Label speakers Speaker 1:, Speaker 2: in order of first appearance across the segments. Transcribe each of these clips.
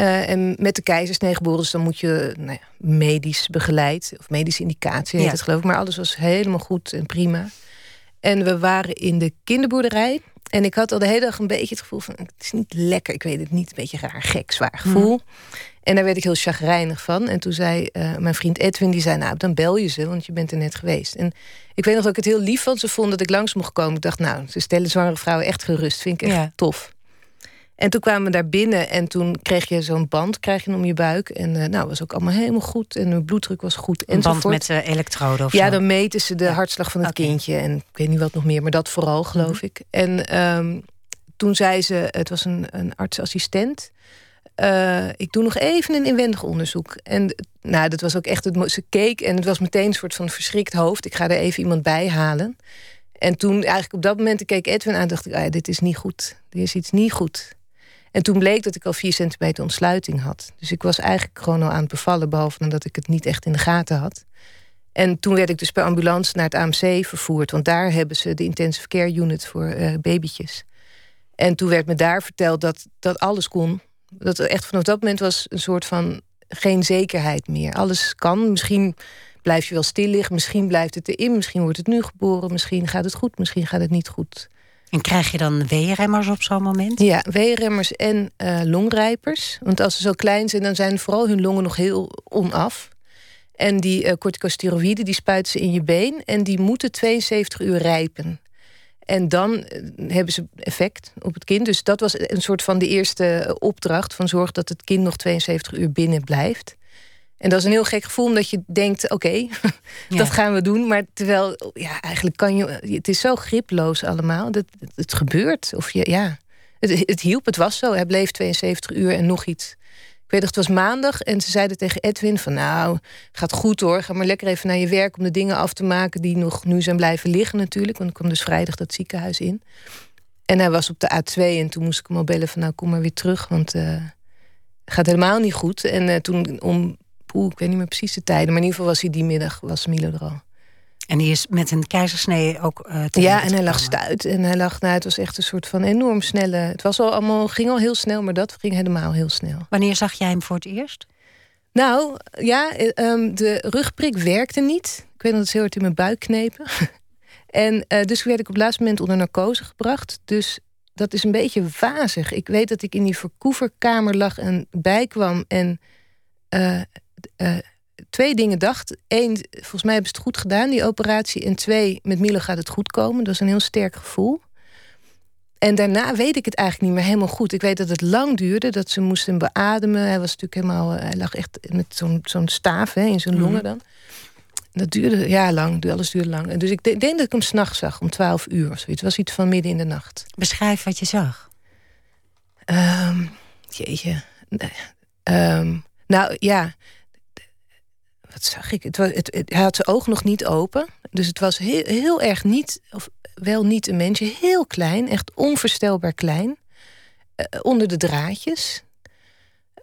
Speaker 1: Uh, en met de keizersnee geboren, dus dan moet je nou ja, medisch begeleid, of medische indicatie heet het geloof ik. Maar alles was helemaal goed en prima. En we waren in de kinderboerderij. En ik had al de hele dag een beetje het gevoel van... het is niet lekker, ik weet het niet. Een beetje raar, gek, zwaar gevoel. Hmm. En daar werd ik heel chagrijnig van. En toen zei uh, mijn vriend Edwin, die zei... nou, dan bel je ze, want je bent er net geweest. En ik weet nog dat ik het heel lief vond. Ze vonden dat ik langs mocht komen. Ik dacht, nou, ze stellen zwangere vrouwen echt gerust. Vind ik echt ja. tof. En toen kwamen we daar binnen en toen kreeg je zo'n band krijg je om je buik. En uh, nou, was ook allemaal helemaal goed. En mijn bloeddruk was goed.
Speaker 2: Een band met uh, elektroden of
Speaker 1: Ja, dan meten ze de hartslag van het kindje. En ik weet niet wat nog meer, maar dat vooral, geloof mhm. ik. En um, toen zei ze, het was een, een artsassistent... Uh, ik doe nog even een inwendig onderzoek. En nou, dat was ook echt het. Ze keek en het was meteen een soort van verschrikt hoofd. Ik ga er even iemand bij halen. En toen, eigenlijk op dat moment, keek Edwin aan, dacht ik: ah, dit is niet goed. Dit is iets niet goed. En toen bleek dat ik al vier centimeter ontsluiting had. Dus ik was eigenlijk gewoon al aan het bevallen, behalve dat ik het niet echt in de gaten had. En toen werd ik dus per ambulance naar het AMC vervoerd, want daar hebben ze de intensive care unit voor uh, babytjes. En toen werd me daar verteld dat, dat alles kon. Dat echt vanaf dat moment was een soort van geen zekerheid meer. Alles kan. Misschien blijf je wel stil liggen, misschien blijft het erin, misschien wordt het nu geboren, misschien gaat het goed, misschien gaat het niet goed.
Speaker 2: En krijg je dan weerremmers op zo'n moment?
Speaker 1: Ja, weerremmers en uh, longrijpers. Want als ze zo klein zijn, dan zijn vooral hun longen nog heel onaf. En die uh, corticosteroïden, die spuiten ze in je been... en die moeten 72 uur rijpen. En dan eh, hebben ze effect op het kind. Dus dat was een soort van de eerste opdracht... van zorg dat het kind nog 72 uur binnen blijft. En dat is een heel gek gevoel, omdat je denkt: oké, dat gaan we doen. Maar terwijl, ja, eigenlijk kan je. Het is zo griploos allemaal. Dat het gebeurt. Of je, ja. Het, het hielp, het was zo. Hij bleef 72 uur en nog iets. Ik weet nog, het was maandag en ze zeiden tegen Edwin: van nou, gaat goed hoor. Ga maar lekker even naar je werk om de dingen af te maken die nog nu zijn blijven liggen, natuurlijk. Want ik kwam dus vrijdag dat ziekenhuis in. En hij was op de A2 en toen moest ik hem al bellen van nou, kom maar weer terug. Want uh, het gaat helemaal niet goed. En uh, toen om poeh, ik weet niet meer precies de tijden. Maar in ieder geval was hij die middag, was Milo er al.
Speaker 2: En die is met een keizersnee ook uh,
Speaker 1: Ja, en hij lag stuit. En hij lag, nou, het was echt een soort van enorm snelle... Het was al allemaal, ging al heel snel, maar dat ging helemaal heel snel.
Speaker 2: Wanneer zag jij hem voor het eerst?
Speaker 1: Nou, ja, um, de rugprik werkte niet. Ik weet dat het heel hard in mijn buik knepen. en uh, dus werd ik op het laatste moment onder narcose gebracht. Dus dat is een beetje wazig. Ik weet dat ik in die verkoeverkamer lag en bijkwam... en uh, uh, twee dingen dacht. Eén, volgens mij hebben ze het goed gedaan, die operatie. En twee, met Milo gaat het goed komen. Dat is een heel sterk gevoel. En daarna weet ik het eigenlijk niet meer helemaal goed. Ik weet dat het lang duurde, dat ze moesten hem beademen. Hij was natuurlijk helemaal, hij lag echt met zo'n zo'n staaf hè, in zijn mhm. longen dan. Dat duurde ja lang, alles duurde lang. Dus ik denk dat ik hem s'nachts zag, om twaalf uur of zoiets. Het was iets van midden in de nacht.
Speaker 2: Beschrijf wat je zag.
Speaker 1: Um, jeetje. Um, nou ja, wat zag ik? Het, was, het, hij had zijn ogen nog niet open. Dus het was heel, heel erg niet, of wel niet een mensje, heel klein, echt onvoorstelbaar klein. Uh, onder de draadjes.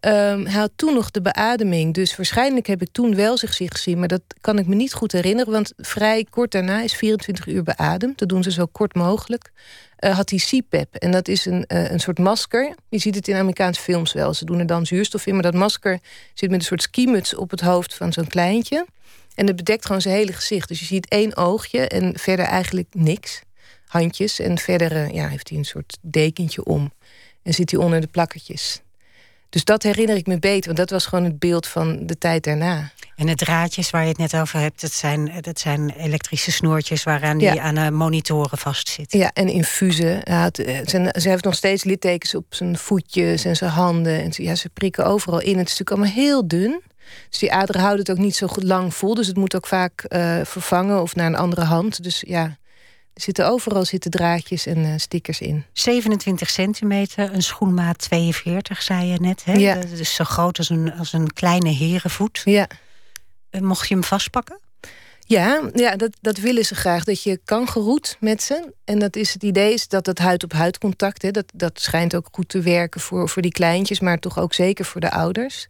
Speaker 1: Um, hij had toen nog de beademing, dus waarschijnlijk heb ik toen wel zich gezien, maar dat kan ik me niet goed herinneren, want vrij kort daarna is 24 uur beademd. Dat doen ze zo kort mogelijk. Uh, had hij CPAP. En dat is een, uh, een soort masker. Je ziet het in Amerikaanse films wel. Ze doen er dan zuurstof in, maar dat masker zit met een soort skimuts op het hoofd van zo'n kleintje. En het bedekt gewoon zijn hele gezicht. Dus je ziet één oogje en verder eigenlijk niks. Handjes. En verder uh, ja, heeft hij een soort dekentje om. En zit hij onder de plakkertjes. Dus dat herinner ik me beter, want dat was gewoon het beeld van de tijd daarna.
Speaker 2: En de draadjes waar je het net over hebt, dat zijn, dat zijn elektrische snoertjes waaraan die aan de monitoren vastzitten.
Speaker 1: Ja, en infusen. Ze heeft nog steeds littekens op zijn voetjes en zijn handen. En ja, ze prikken overal in. Het is natuurlijk allemaal heel dun. Dus die aderen houden het ook niet zo goed lang vol. Dus het moet ook vaak uh, vervangen of naar een andere hand. Dus ja, er zitten overal zitten draadjes en uh, stickers in.
Speaker 2: 27 centimeter, een schoenmaat 42, zei je net. Hè? Ja. Dat is zo groot als een, als een kleine herenvoet.
Speaker 1: Ja.
Speaker 2: Uh, mocht je hem vastpakken?
Speaker 1: Ja, ja dat, dat willen ze graag. Dat je kan geroet met ze. En dat is het idee is dat het huid-op-huid contact... Hè, dat, dat schijnt ook goed te werken voor, voor die kleintjes... maar toch ook zeker voor de ouders.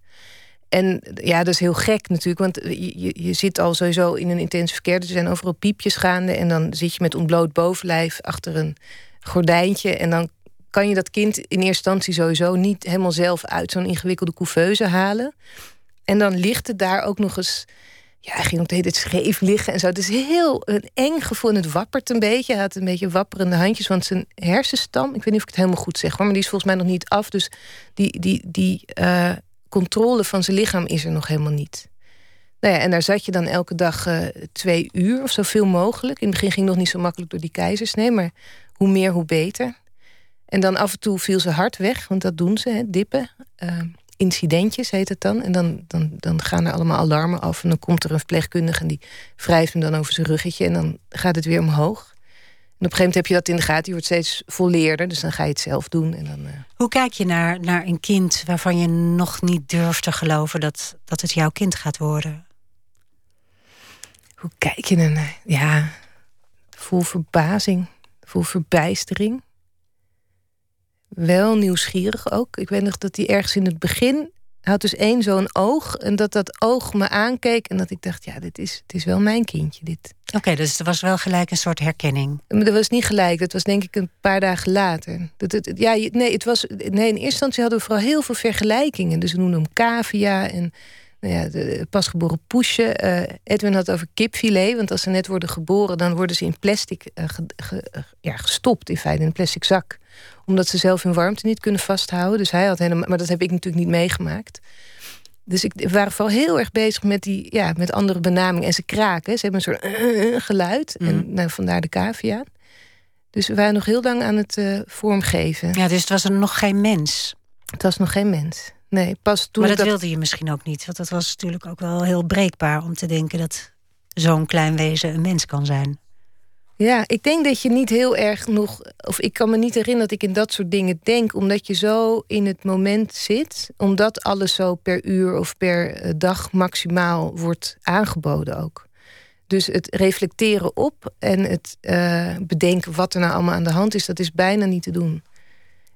Speaker 1: En ja, dat is heel gek natuurlijk, want je, je zit al sowieso in een intensive care. Er zijn overal piepjes gaande en dan zit je met ontbloot bovenlijf achter een gordijntje. En dan kan je dat kind in eerste instantie sowieso niet helemaal zelf uit zo'n ingewikkelde couveuse halen. En dan ligt het daar ook nog eens. Ja, hij ging ook de hele tijd scheef liggen en zo. Het is heel een eng gevoel. Het wappert een beetje. Hij had een beetje wapperende handjes. Want zijn hersenstam, ik weet niet of ik het helemaal goed zeg, maar die is volgens mij nog niet af. Dus die, die, die uh, controle van zijn lichaam is er nog helemaal niet. Nou ja, en daar zat je dan elke dag uh, twee uur of zoveel mogelijk. In het begin ging het nog niet zo makkelijk door die keizersnee, maar hoe meer, hoe beter. En dan af en toe viel ze hard weg, want dat doen ze, hè, dippen. Uh, incidentjes heet het dan. En dan, dan, dan gaan er allemaal alarmen af. En dan komt er een verpleegkundige en die wrijft hem dan over zijn ruggetje. En dan gaat het weer omhoog. En op een gegeven moment heb je dat in de gaten. Je wordt steeds volleerder, dus dan ga je het zelf doen. En dan, uh...
Speaker 2: Hoe kijk je naar, naar een kind waarvan je nog niet durft te geloven dat, dat het jouw kind gaat worden?
Speaker 1: Hoe kijk je ernaar? Ja, vol verbazing, vol verbijstering wel nieuwsgierig ook. Ik weet nog dat hij ergens in het begin had dus één zo'n oog. En dat dat oog me aankeek. En dat ik dacht, ja, dit is, het is wel mijn kindje, dit.
Speaker 2: Oké, dus er was wel gelijk een soort herkenning.
Speaker 1: Maar dat was niet gelijk. Dat was denk ik een paar dagen later. Dat, het, ja, nee, het was, nee, in eerste instantie hadden we vooral heel veel vergelijkingen. Dus we noemden hem cavia en nou ja, de pasgeboren poesje. Uh, Edwin had over kipfilet. Want als ze net worden geboren, dan worden ze in plastic uh, ja, gestopt. In feite, in een plastic zak omdat ze zelf hun warmte niet kunnen vasthouden. Dus hij had helemaal. Maar dat heb ik natuurlijk niet meegemaakt. Dus ik, we waren vooral heel erg bezig met, die, ja, met andere benamingen. En ze kraken. Ze hebben een soort geluid. En mhm. nou, vandaar de cavia. Dus we waren nog heel lang aan het vormgeven.
Speaker 2: Ja, dus het was er nog geen mens.
Speaker 1: Het was nog geen mens. Nee, pas toen.
Speaker 2: Maar dat, dat, wilde je misschien ook niet. Want dat was natuurlijk ook wel heel breekbaar om te denken dat zo'n klein wezen een mens kan zijn.
Speaker 1: Ja, ik denk dat je niet heel erg nog. Of ik kan me niet herinneren dat ik in dat soort dingen denk, omdat je zo in het moment zit. Omdat alles zo per uur of per eh, dag maximaal wordt aangeboden ook. Dus het reflecteren op en het uh, bedenken wat er nou allemaal aan de hand is, dat is bijna niet te doen.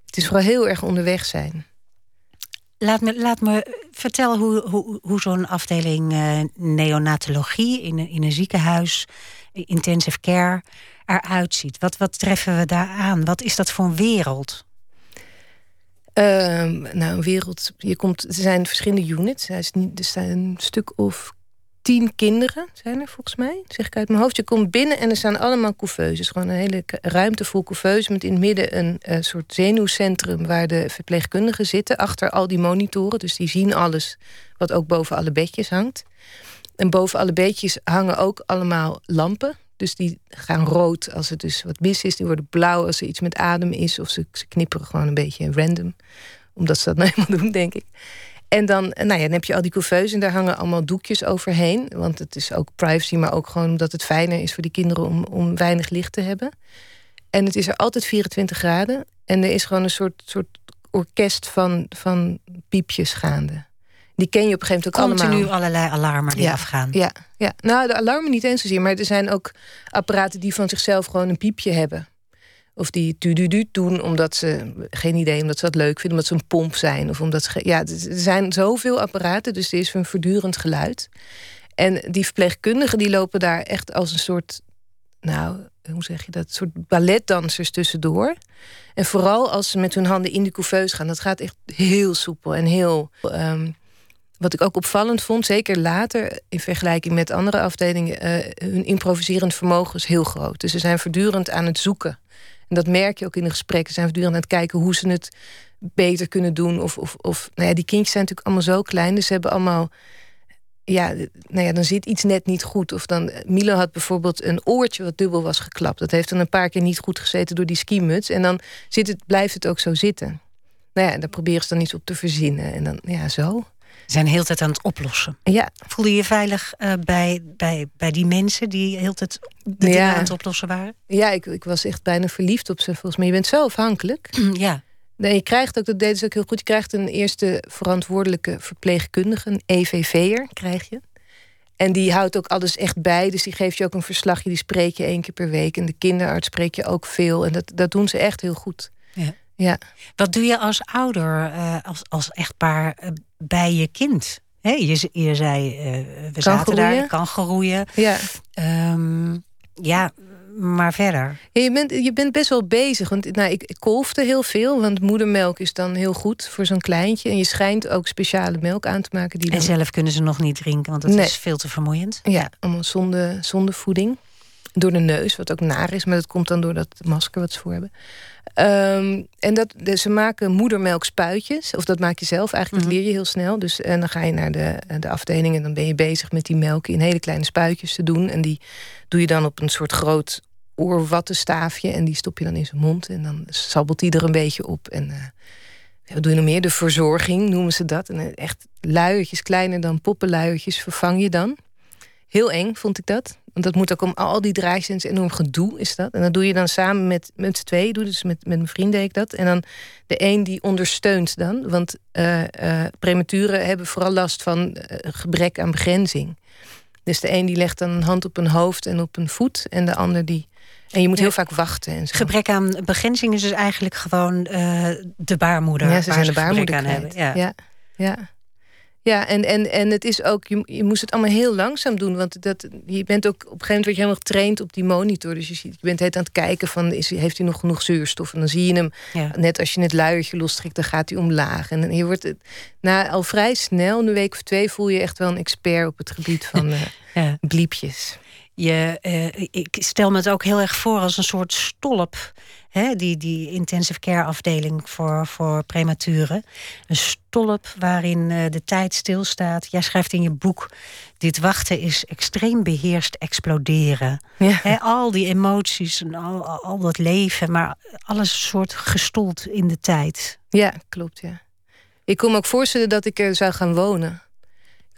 Speaker 1: Het is vooral heel erg onderweg zijn.
Speaker 2: Laat me, laat me vertellen hoe, hoe, hoe zo'n afdeling uh, neonatologie in, in een ziekenhuis intensive care eruit ziet? Wat, wat treffen we daar aan? Wat is dat voor een wereld?
Speaker 1: Ehm, nou, een wereld. Je komt, er zijn verschillende units. Er, is niet, er staan een stuk of tien kinderen, zijn er volgens mij. zeg ik uit mijn hoofd. Je komt binnen en er staan allemaal couveuses. Gewoon een hele ruimte vol couveuses. Met in het midden een uh, soort zenuwcentrum waar de verpleegkundigen zitten. Achter al die monitoren. Dus die zien alles wat ook boven alle bedjes hangt. En boven alle beetjes hangen ook allemaal lampen. Dus die gaan rood als het dus wat mis is. Die worden blauw als er iets met adem is. Of ze, ze knipperen gewoon een beetje random. Omdat ze dat nou helemaal doen, denk ik. En dan, nou ja, dan heb je al die couveuse en daar hangen allemaal doekjes overheen. Want het is ook privacy, maar ook gewoon omdat het fijner is voor die kinderen om, om weinig licht te hebben. En het is er altijd 24 graden. En er is gewoon een soort, soort orkest van, van piepjes gaande. Die ken je op een gegeven moment ook
Speaker 2: allemaal. Continu allerlei alarmen die afgaan.
Speaker 1: Ja, ja, nou de alarmen niet eens zozeer. Maar er zijn ook apparaten die van zichzelf gewoon een piepje hebben. Of die du doen omdat ze, geen idee, omdat ze dat leuk vinden. Omdat ze een pomp zijn. Of omdat ze, ja, er zijn zoveel apparaten, dus er is een voortdurend geluid. En die verpleegkundigen die lopen daar echt als een soort, nou, hoe zeg je dat? Een soort balletdansers tussendoor. En vooral als ze met hun handen in de couveuse gaan, dat gaat echt heel soepel en heel ehm, wat ik ook opvallend vond, zeker later in vergelijking met andere afdelingen, uh, hun improviserend vermogen is heel groot. Dus ze zijn voortdurend aan het zoeken. En dat merk je ook in de gesprekken. Zijn voortdurend aan het kijken hoe ze het beter kunnen doen. Of, of, of nou ja, die kindjes zijn natuurlijk allemaal zo klein, dus ze hebben allemaal. Ja, nou ja, dan zit iets net niet goed. Of dan, Milo had bijvoorbeeld een oortje wat dubbel was geklapt. Dat heeft dan een paar keer niet goed gezeten door die skimuts. En dan zit het, blijft het ook zo zitten. Nou ja, dan proberen ze dan iets op te verzinnen. En dan, ja, zo
Speaker 2: zijn heel tijd aan het oplossen.
Speaker 1: Ja.
Speaker 2: Voelde je je veilig uh, bij, bij, bij die mensen die heel tijd de ja. aan het oplossen waren?
Speaker 1: Ja, ik, ik was echt bijna verliefd op ze volgens mij. Je bent zo afhankelijk.
Speaker 2: ja.
Speaker 1: Nee, je krijgt ook, dat deden ze ook heel goed, je krijgt een eerste verantwoordelijke verpleegkundige, een EVV'er krijg je. En die houdt ook alles echt bij. Dus die geeft je ook een verslagje. Die spreek je één keer per week. En de kinderarts spreek je ook veel. En dat, dat doen ze echt heel goed.
Speaker 2: Ja.
Speaker 1: Ja.
Speaker 2: Wat doe je als ouder, uh, als, als echtpaar, uh, bij je kind? He, je, je zei, uh, we zaten groeien. daar, kan groeien.
Speaker 1: Ja.
Speaker 2: Um, ja, maar verder.
Speaker 1: Ja, je, bent, je bent best wel bezig. Want nou, ik, ik kolfde heel veel. Want moedermelk is dan heel goed voor zo'n kleintje. En je schijnt ook speciale melk aan te maken. Die dan...
Speaker 2: En zelf kunnen ze nog niet drinken, want dat is veel te vermoeiend.
Speaker 1: Ja, allemaal zonde, zonde voeding. Door de neus, wat ook naar is. Maar dat komt dan door dat masker wat ze voor hebben. Um, en dat, ze maken moedermelkspuitjes. Of dat maak je zelf. Eigenlijk dat mhm. leer je heel snel. Dus, en dan ga je naar de, de afdeling en dan ben je bezig met die melk in hele kleine spuitjes te doen. En die doe je dan op een soort groot oorwattenstaafje. En die stop je dan in zijn mond. En dan sabbelt die er een beetje op. En uh, wat doe je nog meer? De verzorging noemen ze dat. En eh, echt luiertjes, kleiner dan poppenluiertjes, vervang je dan. Heel eng vond ik dat. Want dat moet ook om al die draadjes enorm gedoe is dat. En dat doe je dan samen met, met z'n twee. Doe dus met, met mijn vriend deed ik dat. En dan de een die ondersteunt dan. Want uh, uh, prematuren hebben vooral last van eh, gebrek aan begrenzing. Dus de een die legt dan een hand op een hoofd en op een voet. En de ander die... En je moet heel vaak wachten. En zo.
Speaker 2: Gebrek aan begrenzing is dus eigenlijk gewoon de baarmoeder.
Speaker 1: Ja, ze zijn de baarmoeder aan hebben. Ja. ja. ja. Ja, en, en, en het is ook, je, je moest het allemaal heel langzaam doen. Want dat, je bent ook op een gegeven moment word je helemaal getraind op die monitor. Dus je, ziet, je bent het aan het kijken van is, heeft hij nog genoeg zuurstof? En dan zie je hem, net als je het luiertje lostrekt, dan gaat hij omlaag. En je wordt het, na al vrij snel, een week of twee, voel je echt wel een expert op het gebied van uh, ja. bliepjes.
Speaker 2: Je, uh, ik stel me het ook heel erg voor als een soort stolp hè, die, die intensive care afdeling voor, voor prematuren. Een stolp waarin uh, de tijd stilstaat. Jij schrijft in je boek: Dit wachten is extreem beheerst exploderen. Ja. Hè, al die emoties en al, al dat leven, maar alles soort gestold in de tijd.
Speaker 1: Ja, klopt. Ja. Ik kon me ook voorstellen dat ik er zou gaan wonen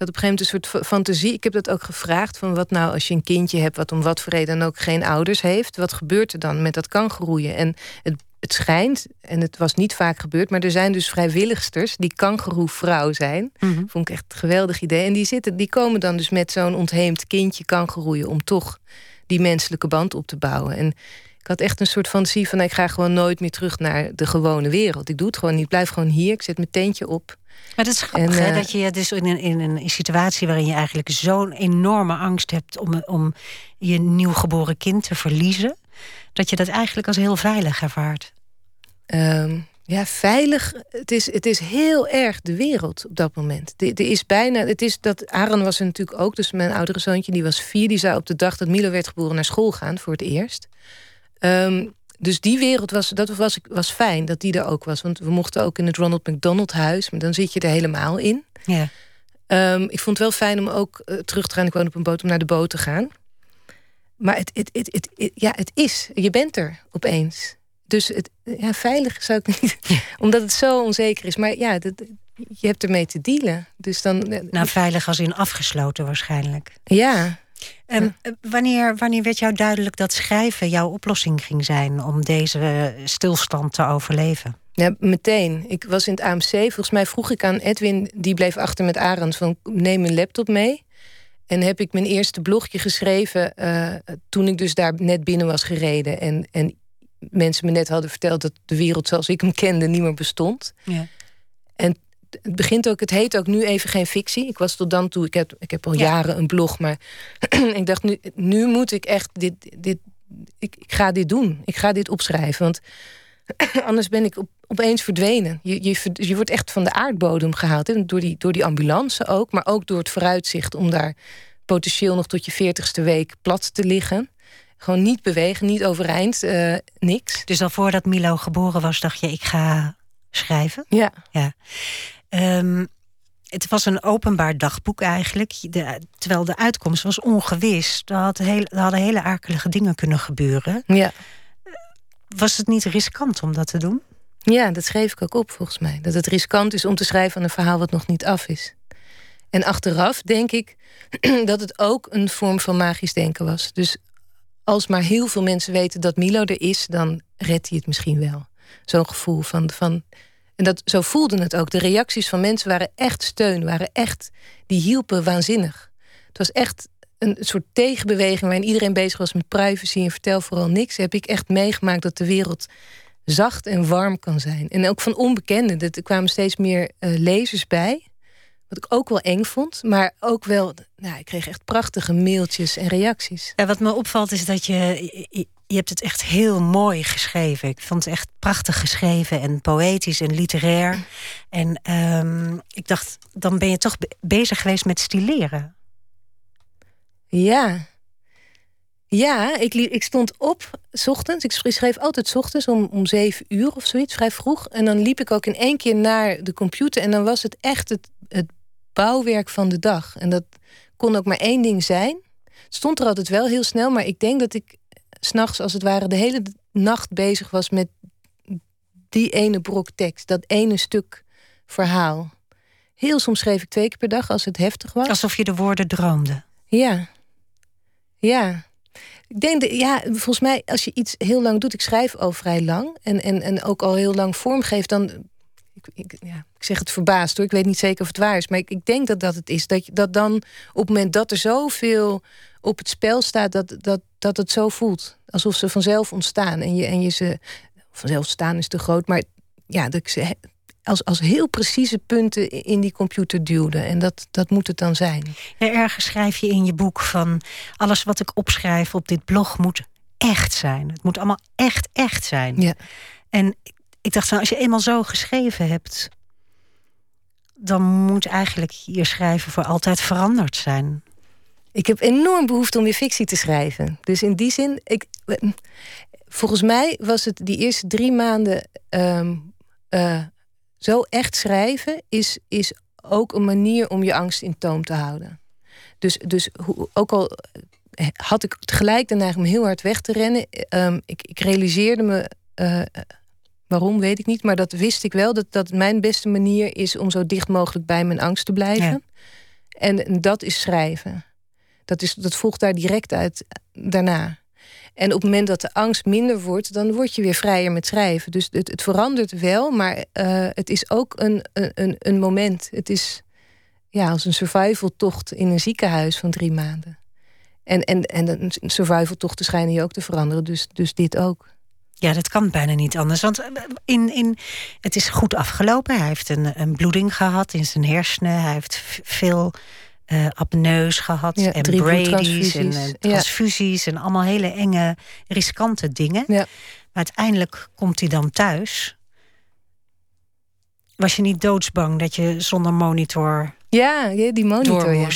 Speaker 1: had op een gegeven moment een soort fantasie. Ik heb dat ook gevraagd. Van wat nou als je een kindje hebt... wat om wat voor reden dan ook geen ouders heeft. Wat gebeurt er dan met dat kan groeien? En het, het schijnt, en het was niet vaak gebeurd... maar er zijn dus vrijwilligsters die kangeroevrouw zijn. Mm Vond ik echt een geweldig idee. En die, zitten, die komen dan dus met zo'n ontheemd kindje kangeroeien... om toch die menselijke band op te bouwen. En ik had echt een soort fantasie van... ik ga gewoon nooit meer terug naar de gewone wereld. Ik doe het gewoon niet. Ik blijf gewoon hier. Ik zet mijn teentje op...
Speaker 2: Maar het is grappig hè, eh, dat je dus in een, in een situatie waarin je eigenlijk zo'n enorme angst hebt om, om je nieuwgeboren kind te verliezen, dat je dat eigenlijk als heel veilig ervaart.
Speaker 1: Ehm, ja, veilig. Het is, het is heel erg de wereld op dat moment. Er is bijna. Het is dat. Aaron was er natuurlijk ook, dus mijn oudere zoontje, die was vier. Die zou op de dag dat Milo werd geboren naar school gaan voor het eerst. Um, dus die wereld was, dat was, was fijn dat die er ook was. Want we mochten ook in het Ronald McDonald huis. Maar dan zit je er helemaal in. Ja. Um, ik vond het wel fijn om ook uh, terug te gaan. Ik woon op een boot om naar de boot te gaan. Maar het, het, het, het, ja, het is. Je bent er opeens. Dus het, ja, veilig zou ik niet. Omdat het zo onzeker is. Maar ja, dat, je hebt ermee te dealen. Dus dan,
Speaker 2: eh, nou, veilig als in afgesloten waarschijnlijk.
Speaker 1: Ja,
Speaker 2: Um, wanneer, wanneer werd jou duidelijk dat schrijven jouw oplossing ging zijn om deze stilstand te overleven?
Speaker 1: Ja, meteen. Ik was in het AMC. Volgens mij vroeg ik aan Edwin, die bleef achter met Arend, van neem een laptop mee. En heb ik mijn eerste blogje geschreven uh, toen ik dus daar net binnen was gereden. En, en mensen me net hadden verteld dat de wereld zoals ik hem kende niet meer bestond. Ja. En het begint ook, het heet ook nu even geen fictie. Ik was tot dan toe, ik heb, ik heb al jaren een blog, maar ik dacht nu, nu moet ik echt dit, dit ik, ik ga dit doen. Ik ga dit opschrijven, want anders ben ik op, opeens verdwenen. Je, je, je wordt echt van de aardbodem gehaald. Hè? Door, die, door die ambulance ook, maar ook door het vooruitzicht om daar potentieel nog tot je veertigste week plat te liggen. Gewoon niet bewegen, niet overeind, uh, niks.
Speaker 2: Dus al voordat Milo geboren was, dacht je, ik ga schrijven?
Speaker 1: Ja.
Speaker 2: ja. Um, het was een openbaar dagboek eigenlijk. De, terwijl de uitkomst was ongewis. Er, had heel, er hadden hele akelige dingen kunnen gebeuren.
Speaker 1: Ja.
Speaker 2: Was het niet riskant om dat te doen?
Speaker 1: Ja, dat schreef ik ook op volgens mij. Dat het riskant is om te schrijven aan een verhaal wat nog niet af is. En achteraf denk ik dat het ook een vorm van magisch denken was. Dus als maar heel veel mensen weten dat Milo er is, dan redt hij het misschien wel. Zo'n gevoel van, van en dat, zo voelden het ook. De reacties van mensen waren echt steun, waren echt, die hielpen waanzinnig. Het was echt een soort tegenbeweging waarin iedereen bezig was met privacy en vertel vooral niks. Heb ik echt meegemaakt dat de wereld zacht en warm kan zijn. En ook van onbekenden. Er kwamen steeds meer uh, lezers bij. Wat ik ook wel eng vond, maar ook wel... Nou, ik kreeg echt prachtige mailtjes en reacties.
Speaker 2: Ja, wat me opvalt is dat je, je... Hebt het echt heel mooi geschreven. Ik vond het echt prachtig geschreven en poëtisch en literair. En um, ik dacht, dan ben je toch bezig geweest met stileren.
Speaker 1: Ja, ja, ik, ik stond op s ochtends. Ik schreef altijd s ochtends om, om zeven uur of zoiets, vrij vroeg. En dan liep ik ook in één keer naar de computer. En dan was het echt het, het bouwwerk van de dag. En dat kon ook maar één ding zijn. Het stond er altijd wel heel snel, maar ik denk dat ik s'nachts als het ware de hele nacht bezig was met die ene brok tekst, dat ene stuk verhaal. Heel soms schreef ik twee keer per dag als het heftig was.
Speaker 2: Alsof je de woorden droomde.
Speaker 1: Ja. Ja. Ik denk, dat, ja, volgens mij, als je iets heel lang doet, ik schrijf al vrij lang en, en, en ook al heel lang vormgeeft, dan. Ik, ik, ja, ik zeg het verbaasd hoor, ik weet niet zeker of het waar is, maar ik, ik denk dat dat het is. Dat, je, dat dan op het moment dat er zoveel op het spel staat, dat, dat, dat het zo voelt. Alsof ze vanzelf ontstaan. En je, en je ze. Vanzelf staan is te groot, maar ja, dat ik ze als, als heel precieze punten in die computer duwde. En dat, dat moet het dan zijn.
Speaker 2: Ja, ergens schrijf je in je boek van... alles wat ik opschrijf op dit blog moet echt zijn. Het moet allemaal echt, echt zijn.
Speaker 1: Ja.
Speaker 2: En ik dacht van, als je eenmaal zo geschreven hebt... dan moet eigenlijk je schrijven voor altijd veranderd zijn.
Speaker 1: Ik heb enorm behoefte om weer fictie te schrijven. Dus in die zin, ik, volgens mij was het die eerste drie maanden um, zo echt schrijven is, is ook een manier om je angst in toom te houden. Dus, dus ook al eh, had ik tegelijk de neiging om heel hard weg te rennen. Um, ik, ik realiseerde me, uh, waarom weet ik niet, maar dat wist ik wel, dat, dat mijn beste manier is om zo dicht mogelijk bij mijn angst te blijven. En dat is schrijven. Dat, is, dat volgt daar direct uit daarna. En op het moment dat de angst minder wordt, dan word je weer vrijer met schrijven. Dus het, het verandert wel, maar uh, het is ook een, een, een moment. Het is ja, als een survivaltocht in een ziekenhuis van drie maanden. En, en, en survivaltochten schijnen je ook te veranderen, dus, dus dit ook.
Speaker 2: Ja, dat kan bijna niet anders. Want eh, in, in, het is goed afgelopen. Hij heeft een, een bloeding gehad in zijn hersenen. Hij heeft veel uh, apneus gehad. en Brady's en, en transfusies. En allemaal hele enge, riskante dingen.
Speaker 1: Ja.
Speaker 2: Maar uiteindelijk komt hij dan thuis. Was je niet doodsbang dat je zonder monitor
Speaker 1: ja, die monitor.
Speaker 2: Ja.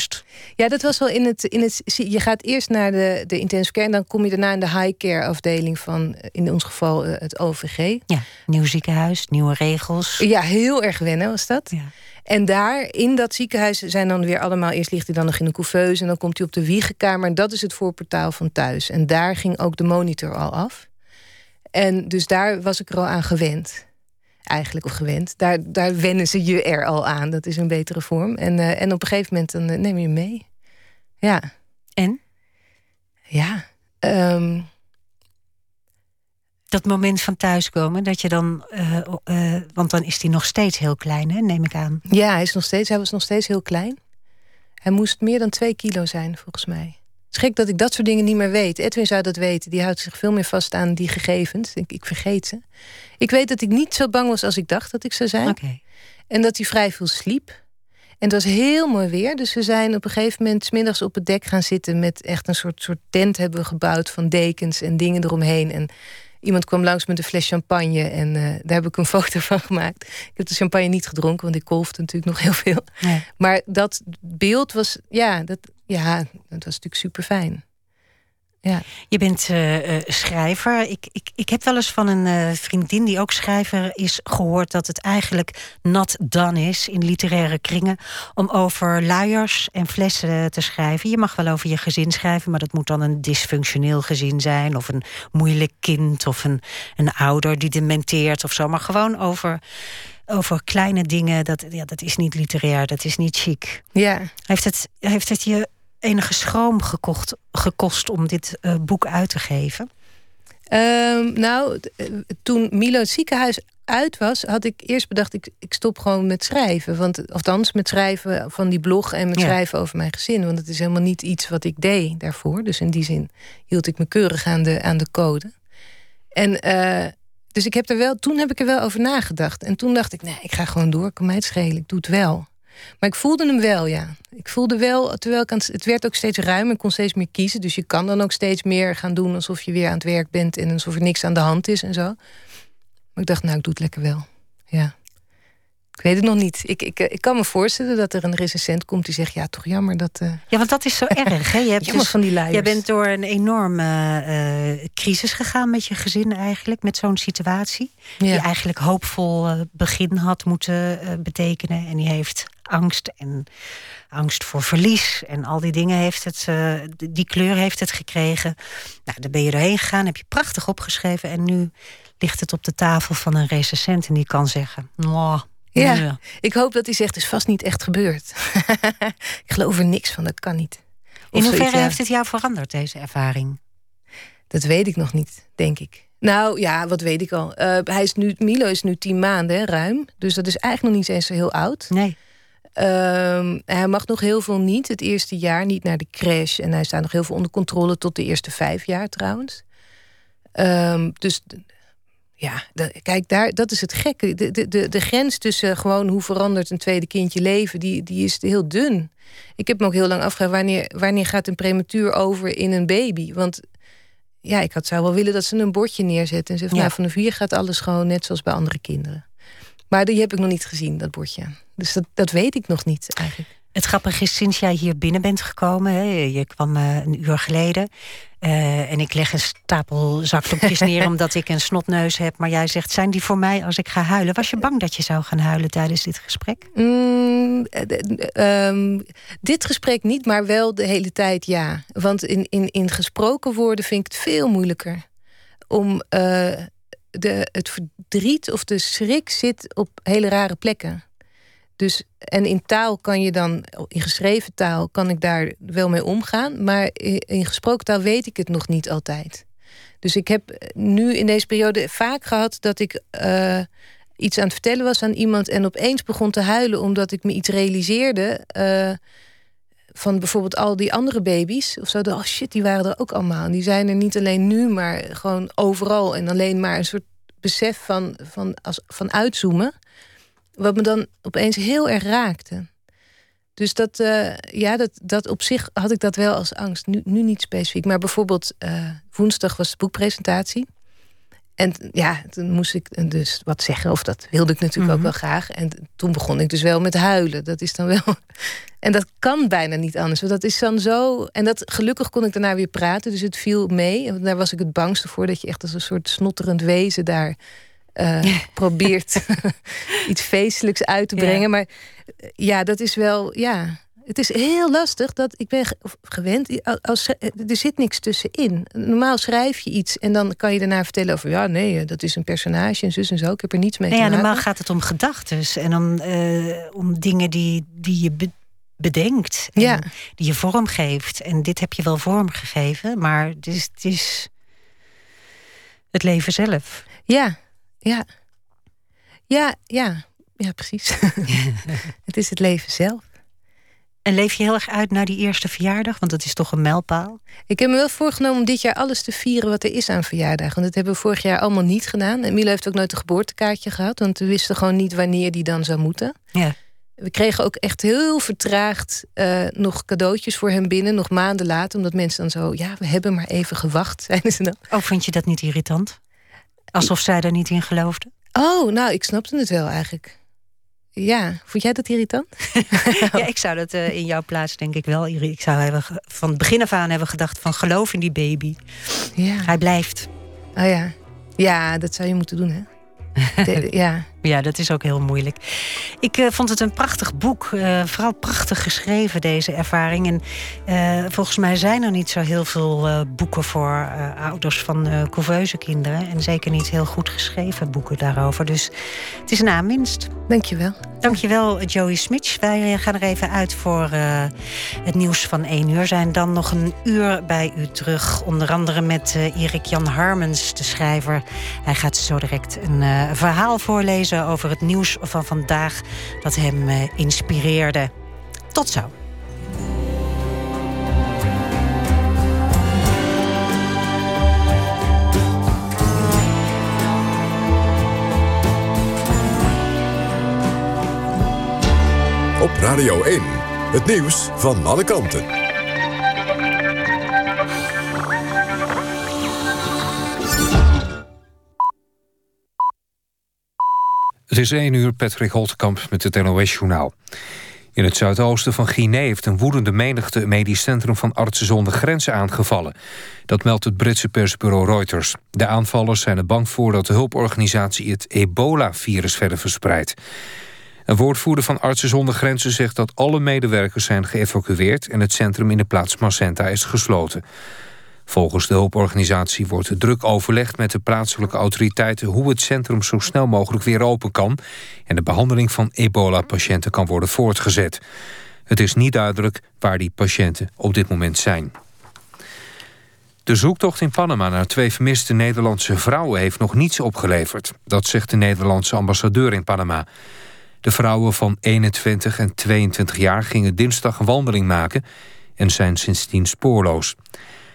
Speaker 1: ja, dat was wel in het, in het. Je gaat eerst naar de, de intensive care en dan kom je daarna in de high care afdeling van, in ons geval, eh, het OVG.
Speaker 2: Ja, nieuw ziekenhuis, nieuwe regels.
Speaker 1: Ja, heel erg wennen was dat.
Speaker 2: Ja.
Speaker 1: En daar, in dat ziekenhuis, zijn dan weer allemaal... Eerst ligt hij dan nog in een couveuse en dan komt hij op de wiegenkamer. En dat is het voorportaal van thuis. En daar ging ook de monitor al af. En dus daar was ik er al aan gewend. Eigenlijk of gewend. Daar, daar wennen ze je er al aan. Dat is een betere vorm. En, uh, en op een gegeven moment dan uh, neem je mee. Ja.
Speaker 2: En?
Speaker 1: Ja. Um,
Speaker 2: dat moment van thuiskomen, dat je dan. Uh, uh, want dan is hij nog steeds heel klein, hè, neem ik aan.
Speaker 1: Ja, hij, is nog steeds, hij was nog steeds heel klein. Hij moest meer dan twee kilo zijn, volgens mij. Het is gek dat ik dat soort dingen niet meer weet. Edwin zou dat weten. Die houdt zich veel meer vast aan die gegevens. Ik, ik vergeet ze. Ik weet dat ik niet zo bang was als ik dacht dat ik zou zijn.
Speaker 2: Okay.
Speaker 1: En dat hij vrij veel sliep. En het was heel mooi weer. Dus we zijn op een gegeven moment smiddags op het dek gaan zitten... met echt een soort, soort tent hebben we gebouwd van dekens en dingen eromheen. En Iemand kwam langs met een fles champagne en uh, daar heb ik een foto van gemaakt. Ik heb de champagne niet gedronken, want ik kolfde natuurlijk nog heel veel.
Speaker 2: Nee.
Speaker 1: Maar dat beeld was, ja, dat, ja, dat was natuurlijk super fijn. Ja.
Speaker 2: Je bent uh, uh, schrijver. Ik, ik, ik heb wel eens van een uh, vriendin die ook schrijver is gehoord dat het eigenlijk nat dan is in literaire kringen om over luiers en flessen te schrijven. Je mag wel over je gezin schrijven, maar dat moet dan een dysfunctioneel gezin zijn of een moeilijk kind of een, een ouder die dementeert of zo. Maar gewoon over over kleine dingen, dat, ja, dat is niet literair, dat is niet chic.
Speaker 1: Ja.
Speaker 2: Heeft het, heeft het je enige schroom gekocht, gekost om dit uh, boek uit te geven?
Speaker 1: Um, nou, eh, toen Milo het ziekenhuis uit was, had ik eerst bedacht, ik, ik stop gewoon met schrijven. Want, althans, met schrijven van die blog en met
Speaker 2: Ja.
Speaker 1: schrijven over mijn gezin. Want het is helemaal niet iets wat ik deed daarvoor. Dus in die zin hield ik me keurig aan de, aan de code. En eh, dus ik heb er wel, toen heb ik er wel over nagedacht. En toen dacht ik, nee, ik ga gewoon door, kan mij het schelen, ik doe het wel. Maar ik voelde hem wel, ja. Ik voelde wel, terwijl ik aan het, het werd ook steeds ruimer. Ik kon steeds meer kiezen. Dus je kan dan ook steeds meer gaan doen alsof je weer aan het werk bent en alsof er niks aan de hand is en zo. Maar ik dacht, nou, ik doe het lekker wel. Ja. Ik weet het nog niet. Ik, ik, ik kan me voorstellen dat er een recensent komt die zegt: Ja, toch jammer dat. Uh...
Speaker 2: Ja, want dat is zo erg. Hè? Je hebt
Speaker 1: dus, van die luiers.
Speaker 2: Je bent door een enorme uh, crisis gegaan met je gezin, eigenlijk, met zo'n situatie. Die eigenlijk hoopvol uh, begin had moeten betekenen. En die heeft angst en angst voor verlies en al die dingen heeft het, die kleur heeft het gekregen. Nou, daar ben je doorheen gegaan, heb je prachtig opgeschreven en nu ligt het op de tafel van een recensent en die kan zeggen:
Speaker 1: ja, ik hoop dat hij zegt, het is vast niet echt gebeurd. ik geloof er niks van, dat kan niet.
Speaker 2: In hoeverre heeft het jou veranderd, deze ervaring?
Speaker 1: Dat weet ik nog niet, denk ik. Nou ja, wat weet ik al. Uh, hij is nu, Milo is nu tien maanden, ruim. Dus dat is eigenlijk nog niet eens zo heel oud.
Speaker 2: Nee.
Speaker 1: Um, hij mag nog heel veel niet. Het eerste jaar niet naar de crash. En hij staat nog heel veel onder controle tot de eerste vijf jaar trouwens. Um, dus ja, kijk, daar, dat is het gekke. De, de, de, de grens tussen gewoon hoe verandert een tweede kindje leven, die, die is heel dun. Ik heb me ook heel lang afgevraagd, wanneer, wanneer gaat een prematuur over in een baby? Want ja, ik had, zou wel willen dat ze een bordje neerzetten en zeggen: ja. nou, vanaf hier gaat alles gewoon net zoals bij andere kinderen. Maar die heb ik nog niet gezien, dat bordje. Dus dat, dat weet ik nog niet eigenlijk.
Speaker 2: Het grappige is, sinds jij hier binnen bent gekomen, hè, je kwam uh, een uur geleden. Uh, en ik leg een stapel zakdoekjes neer omdat ik een snotneus heb. Maar jij zegt, zijn die voor mij als ik ga huilen? Was je bang dat je zou gaan huilen tijdens dit gesprek?
Speaker 1: Mm, um, dit gesprek niet, maar wel de hele tijd ja. Want in, in, in gesproken woorden vind ik het veel moeilijker. Om uh, de, het verdriet of de schrik zit op hele rare plekken. Dus, en in taal kan je dan, in geschreven taal kan ik daar wel mee omgaan. Maar in gesproken taal weet ik het nog niet altijd. Dus ik heb nu in deze periode vaak gehad dat ik uh, iets aan het vertellen was aan iemand en opeens begon te huilen omdat ik me iets realiseerde. Uh, van bijvoorbeeld al die andere baby's of zo. Oh shit, die waren er ook allemaal. Die zijn er niet alleen nu, maar gewoon overal. En alleen maar een soort besef van, van, als, van uitzoomen. Wat me dan opeens heel erg raakte. Dus dat, uh, ja, dat, dat op zich had ik dat wel als angst. Nu, nu niet specifiek. Maar bijvoorbeeld uh, woensdag was de boekpresentatie. En ja, toen moest ik dus wat zeggen. Of dat wilde ik natuurlijk ook mhm. wel graag. En toen begon ik dus wel met huilen. Dat is dan wel... En dat kan bijna niet anders. Want dat is dan zo... En dat, gelukkig kon ik daarna weer praten. Dus het viel mee. En daar was ik het bangste voor. Dat je echt als een soort snotterend wezen daar uh, probeert iets feestelijks uit te brengen. Maar eh, ja, dat is wel, ja. Het is heel lastig dat ik ben gewend. Als, er zit niks tussenin. Normaal schrijf je iets en dan kan je daarna vertellen over ja, nee, dat is een personage en zus en zo. Ik heb er niets mee
Speaker 2: nee,
Speaker 1: te maken.
Speaker 2: Ja, normaal gaat het om gedachten en om, uh, om dingen die, die je bedenkt en ja. die je vorm geeft. En dit heb je wel vorm gegeven, maar het is, het is het leven zelf.
Speaker 1: Ja, ja. Ja, ja. Ja, precies. het is het leven zelf.
Speaker 2: En leef je heel erg uit naar die eerste verjaardag? Want dat is toch een mijlpaal?
Speaker 1: Ik heb me wel voorgenomen om dit jaar alles te vieren wat er is aan verjaardag. Want dat hebben we vorig jaar allemaal niet gedaan. En Milo heeft ook nooit een geboortekaartje gehad. Want we wisten gewoon niet wanneer die dan zou moeten.
Speaker 2: Ja.
Speaker 1: We kregen ook echt heel vertraagd uh, nog cadeautjes voor hem binnen. Nog maanden later. Omdat mensen dan zo, ja, we hebben maar even gewacht. Zeiden ze dan.
Speaker 2: Oh, vond je dat niet irritant? Alsof zij er niet in geloofde?
Speaker 1: Oh, nou, ik snapte het wel eigenlijk. Ja, vond jij dat irritant?
Speaker 2: ja, ik zou dat uh, in jouw plaats denk ik wel. Ik zou hebben, van het begin af aan hebben gedacht van geloof in die baby.
Speaker 1: Ja.
Speaker 2: Hij blijft.
Speaker 1: Oh ja. Ja, dat zou je moeten doen, hè? ja.
Speaker 2: ja, dat is ook heel moeilijk. Ik uh, vond het een prachtig boek. Uh, vooral prachtig geschreven, deze ervaring. En uh, volgens mij zijn er niet zo heel veel boeken voor ouders van couveuse kinderen. En zeker niet heel goed geschreven boeken daarover. Dus het is een aanwinst.
Speaker 1: Dankjewel.
Speaker 2: Dankjewel, Joey Smits. Wij gaan er even uit voor het nieuws van 1 uur. Zijn dan nog een uur bij u terug. Onder andere met Erik Jan Harmens, de schrijver. Hij gaat zo direct een verhaal voorlezen over het nieuws van vandaag dat hem eh, inspireerde. Tot zo.
Speaker 3: Radio 1, het nieuws van alle kanten.
Speaker 4: Het is 1 uur, Patrick Holtkamp met het NOS-journaal. In het zuidoosten van Guinea heeft een woedende menigte... een medisch centrum van Artsen zonder Grenzen aangevallen. Dat meldt het Britse persbureau Reuters. De aanvallers zijn er bang voor dat de hulporganisatie... het ebola-virus verder verspreidt. Een woordvoerder van Artsen zonder Grenzen zegt dat alle medewerkers zijn geëvacueerd... en het centrum in de plaats Macenta is gesloten. Volgens de hulporganisatie wordt druk overlegd met de plaatselijke autoriteiten... hoe het centrum zo snel mogelijk weer open kan... en de behandeling van ebola-patiënten kan worden voortgezet. Het is niet duidelijk waar die patiënten op dit moment zijn. De zoektocht in Panama naar twee vermiste Nederlandse vrouwen... heeft nog niets opgeleverd. Dat zegt de Nederlandse ambassadeur in Panama. De vrouwen van 21 en 22 jaar gingen dinsdag een wandeling maken... en zijn sindsdien spoorloos.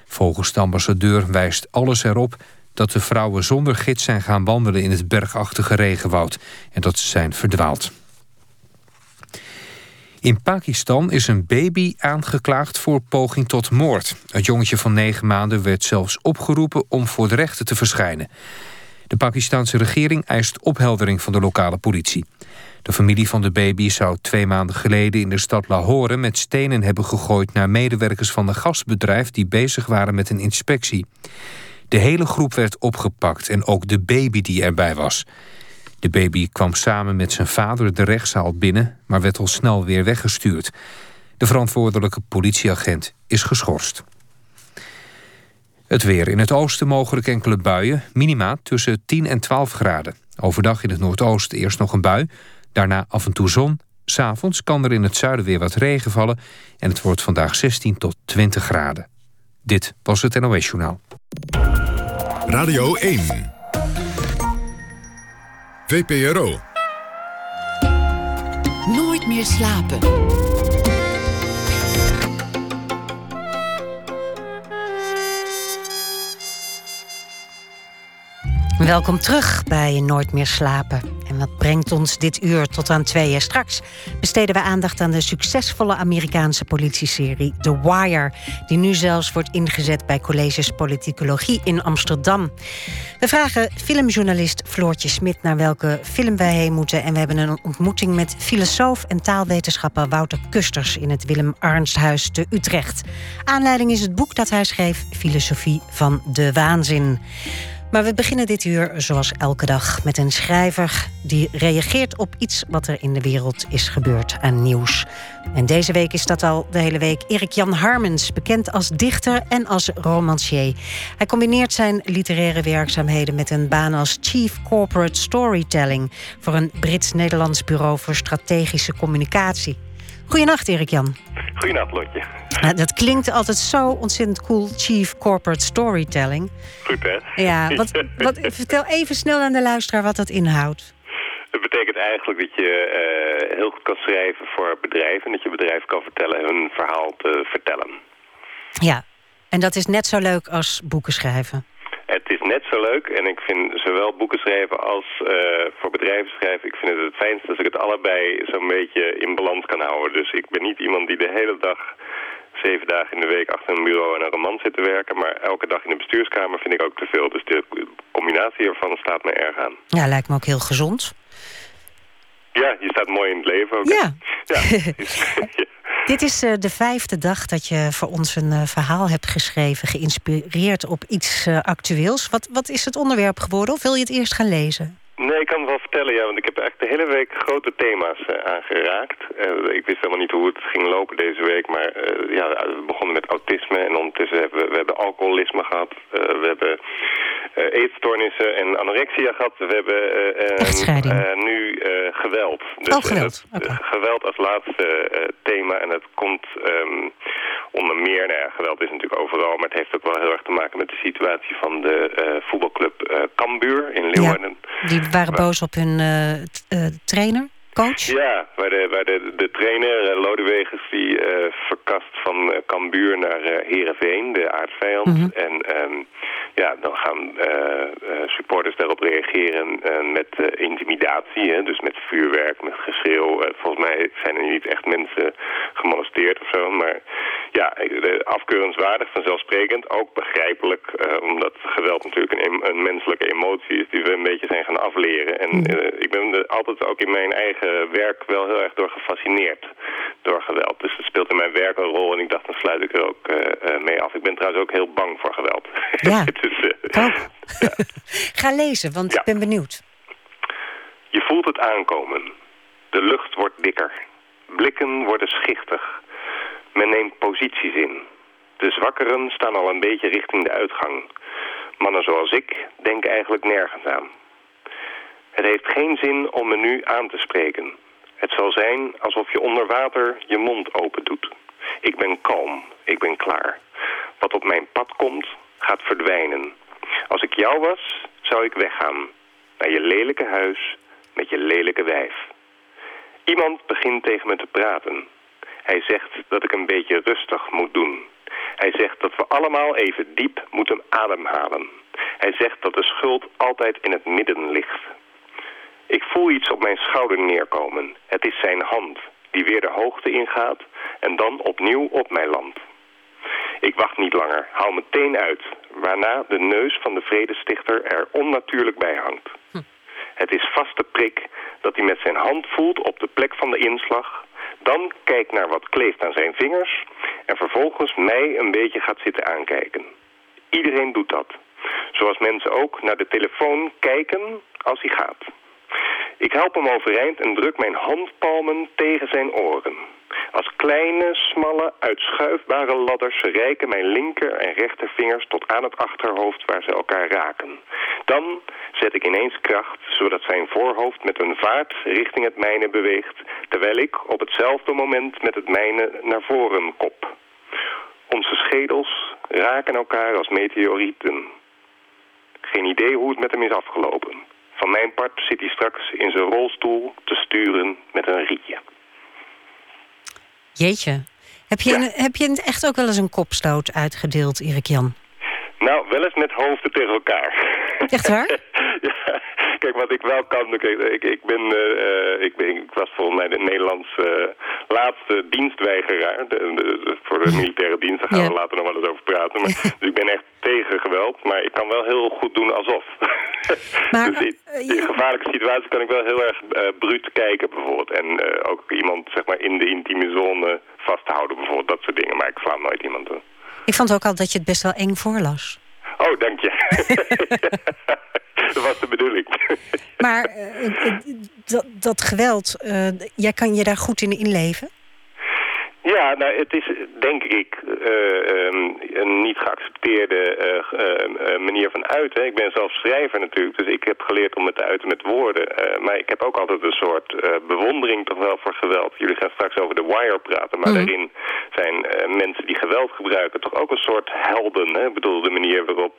Speaker 4: Volgens de ambassadeur wijst alles erop dat de vrouwen zonder gids zijn gaan wandelen in het bergachtige regenwoud en dat ze zijn verdwaald. In Pakistan is een baby aangeklaagd voor poging tot moord. Het jongetje van negen maanden werd zelfs opgeroepen om voor de rechter te verschijnen. De Pakistanse regering eist opheldering van de lokale politie. De familie van de baby zou twee maanden geleden in de stad Lahore... met stenen hebben gegooid naar medewerkers van een gasbedrijf... die bezig waren met een inspectie. De hele groep werd opgepakt en ook de baby die erbij was. De baby kwam samen met zijn vader de rechtszaal binnen... maar werd al snel weer weggestuurd. De verantwoordelijke politieagent is geschorst. Het weer. In het oosten mogelijk enkele buien. Minima tussen 10 en 12 graden. Overdag in het noordoosten eerst nog een bui. Daarna af en toe zon. S'avonds kan er in het zuiden weer wat regen vallen. En het wordt vandaag 16 tot 20 graden. Dit was het NOS Journaal.
Speaker 3: Radio 1. VPRO.
Speaker 5: Nooit meer slapen.
Speaker 2: Welkom terug bij Nooit meer slapen. En wat brengt ons dit uur tot aan tweeën? Straks besteden we aandacht aan de succesvolle Amerikaanse politieserie The Wire, die nu zelfs wordt ingezet bij colleges politicologie in Amsterdam. We vragen filmjournalist Floortje Smit naar welke film wij heen moeten. En we hebben een ontmoeting met filosoof en taalwetenschapper Wouter Kusters in het Willem Arnsthuis te Utrecht. Aanleiding is het boek dat hij schreef, Filosofie van de Waanzin. Maar we beginnen dit uur zoals elke dag met een schrijver die reageert op iets wat er in de wereld is gebeurd aan nieuws. En deze week is dat al de hele week Erik Jan Harmens, bekend als dichter en als romancier. Hij combineert zijn literaire werkzaamheden met een baan als Chief Corporate Storytelling voor een Brits-Nederlands bureau voor strategische communicatie. Goedenacht, Erik Jan.
Speaker 6: Goedenacht, Lotje.
Speaker 2: Nou, dat klinkt altijd zo ontzettend cool, Chief Corporate Storytelling.
Speaker 6: Goed, hè?
Speaker 2: Ja, wat, wat, vertel even snel aan de luisteraar wat dat inhoudt.
Speaker 6: Het betekent eigenlijk dat je uh, heel goed kan schrijven voor bedrijven... en dat je bedrijf kan vertellen hun verhaal te vertellen.
Speaker 2: Ja, en dat is net zo leuk als boeken schrijven.
Speaker 6: Het is net zo leuk en ik vind zowel boeken schrijven als uh, voor bedrijven schrijven... ik vind het het fijnste als ik het allebei zo'n beetje in balans kan houden. Dus ik ben niet iemand die de hele dag zeven dagen in de week achter een bureau en een roman zit te werken. Maar elke dag in de bestuurskamer vind ik ook te veel. Dus de combinatie ervan staat me erg aan.
Speaker 2: Ja, lijkt me ook heel gezond.
Speaker 6: Ja, je staat mooi in het leven ook.
Speaker 2: Ja.
Speaker 6: ja.
Speaker 2: Dit is uh, de vijfde dag dat je voor ons een uh, verhaal hebt geschreven... geïnspireerd op iets uh, actueels. Wat, wat is het onderwerp geworden? Of wil je het eerst gaan lezen?
Speaker 6: Nee, ik kan het wel vertellen, ja, want ik heb eigenlijk de hele week grote thema's uh, aangeraakt. Uh, ik wist helemaal niet hoe het ging lopen deze week, maar uh, ja, we begonnen met autisme en ondertussen hebben we, we hebben alcoholisme gehad. we hebben eetstoornissen en anorexia gehad. We hebben nu geweld.
Speaker 2: Dus, oh, geweld.
Speaker 6: Okay. geweld als laatste thema en dat komt um, onder meer, nou ja, geweld is natuurlijk overal, maar het heeft ook wel heel erg te maken met de situatie van de voetbalclub Cambuur in Leeuwarden.
Speaker 2: Ja, die waren boos op hun trainer? Coach?
Speaker 6: Ja, waar de, waar de, de trainer, uh, Lodewegers, die verkast van Cambuur naar Heerenveen, de aardvijand. Mhm. En um, ja, dan gaan supporters daarop reageren met intimidatie, hè, dus met vuurwerk, met geschreeuw. volgens mij zijn er niet echt mensen gemolesteerd of zo, maar ja, afkeurenswaardig, vanzelfsprekend, ook begrijpelijk, omdat geweld natuurlijk een, een, menselijke emotie is die we een beetje zijn gaan afleren. En mhm. ik ben altijd ook in mijn eigen werk wel heel erg door gefascineerd door geweld. Dus het speelt in mijn werk een rol en ik dacht, dan sluit ik er ook uh, mee af. Ik ben trouwens ook heel bang voor geweld.
Speaker 2: Ja, dus, uh, ja. Ga lezen, want ik ben benieuwd.
Speaker 6: Je voelt het aankomen. De lucht wordt dikker. Blikken worden schichtig. Men neemt posities in. De zwakkeren staan al een beetje richting de uitgang. Mannen zoals ik denken eigenlijk nergens aan. Het heeft geen zin om me nu aan te spreken. Het zal zijn alsof je onder water je mond open doet. Ik ben kalm, ik ben klaar. Wat op mijn pad komt, gaat verdwijnen. Als ik jou was, zou ik weggaan. Naar je lelijke huis, met je lelijke wijf. Iemand begint tegen me te praten. Hij zegt dat ik een beetje rustig moet doen. Hij zegt dat we allemaal even diep moeten ademhalen. Hij zegt dat de schuld altijd in het midden ligt. Ik voel iets op mijn schouder neerkomen. Het is zijn hand, die weer de hoogte ingaat en dan opnieuw op mij landt. Ik wacht niet langer, hou meteen uit, waarna de neus van de vredestichter er onnatuurlijk bij hangt. Hm. Het is vaste prik dat hij met zijn hand voelt op de plek van de inslag, dan kijkt naar wat kleeft aan zijn vingers en vervolgens mij een beetje gaat zitten aankijken. Iedereen doet dat. Zoals mensen ook naar de telefoon kijken als hij gaat. Ik help hem overeind en druk mijn handpalmen tegen zijn oren. Als kleine, smalle, uitschuifbare ladders reiken mijn linker en rechtervingers tot aan het achterhoofd waar ze elkaar raken. Dan zet ik ineens kracht, zodat zijn voorhoofd met een vaart richting het mijne beweegt, terwijl ik op hetzelfde moment met het mijne naar voren kop. Onze schedels raken elkaar als meteorieten. Geen idee hoe het met hem is afgelopen. Van mijn part zit hij straks in zijn rolstoel te sturen met een rietje.
Speaker 2: Jeetje. Heb je, heb je echt ook wel eens een kopstoot uitgedeeld, Erik Jan?
Speaker 6: Nou, wel eens met hoofden tegen elkaar.
Speaker 2: Echt waar?
Speaker 6: ja, kijk, wat ik wel kan... Kijk, ik, ik, ben, uh, ik, ben, ik was volgens mij de Nederlandse laatste dienstweigeraar... De, voor de militaire dienst. Daar gaan we later nog wel eens over praten. Maar, dus ik ben echt tegen geweld, maar ik kan wel heel goed doen alsof. Maar, dus in, in gevaarlijke situaties kan ik wel heel erg uh, bruut kijken bijvoorbeeld. En ook iemand zeg maar in de intieme zone vasthouden bijvoorbeeld. Dat soort dingen, maar ik sla nooit iemand toe.
Speaker 2: Ik vond ook al dat je het best wel eng voorlas.
Speaker 6: Oh, dank je. dat was de bedoeling.
Speaker 2: maar uh, dat, dat, geweld, jij kan je daar goed in inleven?
Speaker 6: Ja, nou, het is denk ik uh, um, een niet geaccepteerde uh, manier van uiten. Ik ben zelf schrijver natuurlijk, dus ik heb geleerd om het te uiten met woorden. maar ik heb ook altijd een soort bewondering toch wel voor geweld. Jullie gaan straks over de Wire praten, maar mhm. daarin zijn mensen die geweld gebruiken toch ook een soort helden. Hè? Ik bedoel, de manier waarop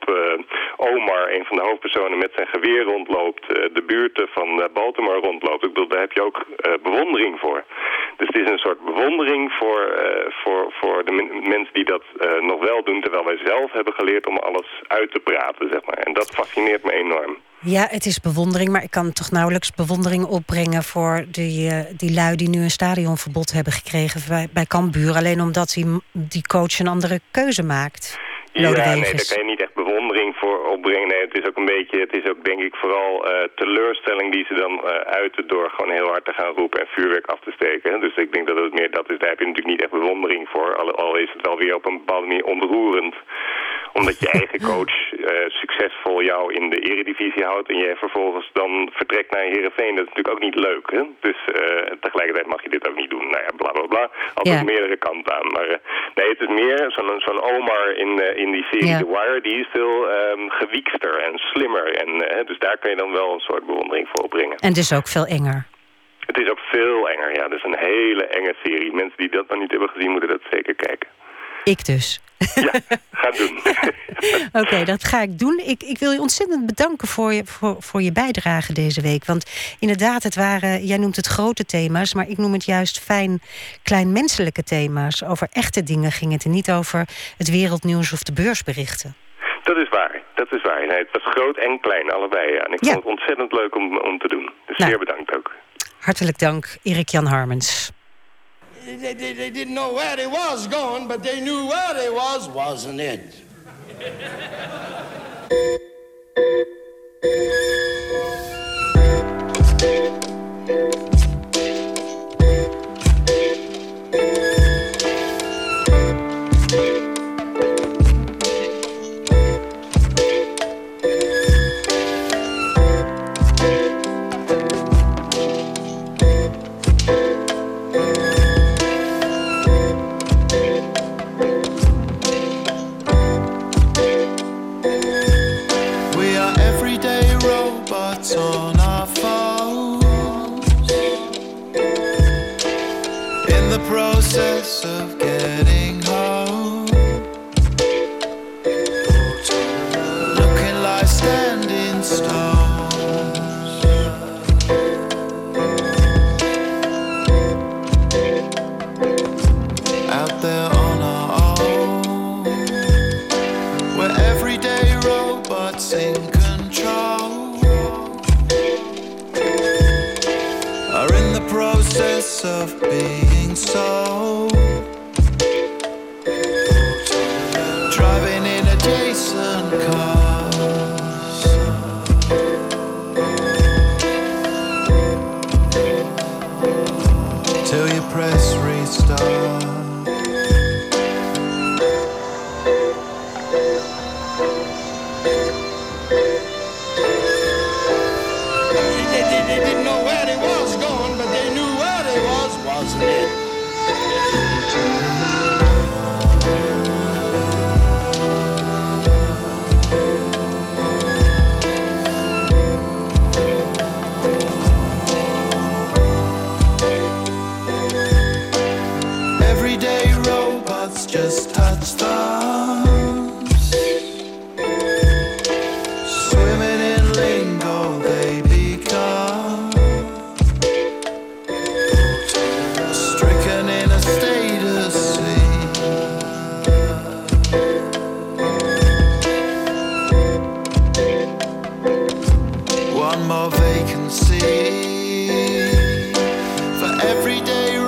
Speaker 6: Omar, een van de hoofdpersonen, met zijn geweer rondloopt, de buurten van Baltimore rondloopt. Ik bedoel, daar heb je ook bewondering voor. Dus het is een soort bewondering voor voor, uh, voor, voor de mensen die dat uh, nog wel doen... terwijl wij zelf hebben geleerd om alles uit te praten, zeg maar. En dat fascineert me enorm.
Speaker 2: Ja, het is bewondering, maar ik kan toch nauwelijks bewondering opbrengen... voor die, uh, die lui die nu een stadionverbod hebben gekregen bij, bij Cambuur... alleen omdat die, die coach een andere keuze maakt.
Speaker 6: Ja, nee, daar kan je niet echt bewondering voor opbrengen. Nee, het is ook een beetje, het is ook denk ik vooral uh, teleurstelling die ze dan uh, uiten door gewoon heel hard te gaan roepen en vuurwerk af te steken. Dus ik denk dat het meer dat is. Daar heb je natuurlijk niet echt bewondering voor. Al, al is het wel weer op een bepaalde manier ontroerend omdat je eigen coach uh, succesvol jou in de eredivisie houdt... en je vervolgens dan vertrekt naar Heerenveen. Dat is natuurlijk ook niet leuk. Hè? Dus tegelijkertijd mag je dit ook niet doen. Nou ja, bla bla bla. Altijd meerdere kanten aan. Maar nee, het is meer zo'n Omar in, in die serie. The Wire... die is veel um, gewiekster en slimmer. En, dus daar kun je dan wel een soort bewondering voor opbrengen.
Speaker 2: En dus ook veel enger.
Speaker 6: Het is ook veel enger, ja. Het is een hele enge serie. Mensen die dat nog niet hebben gezien, moeten dat zeker kijken.
Speaker 2: Ik dus.
Speaker 6: Ja, ga doen.
Speaker 2: Oké, dat ga ik doen. Ik, ik wil je ontzettend bedanken voor je, voor, voor je bijdrage deze week. Want inderdaad, het waren, jij noemt het grote thema's... maar ik noem het juist fijn kleinmenselijke thema's. Over echte dingen ging het en niet over het wereldnieuws of de beursberichten.
Speaker 6: Dat is waar, dat is waar. Nee, het was groot en klein, allebei. Ja. En ik vond het ontzettend leuk om, om te doen. Dus nou, zeer bedankt ook.
Speaker 2: Hartelijk dank, Erik Jan Harmens.
Speaker 5: They, they, they didn't know where they was going, but they knew where they was, wasn't it? can see for every day.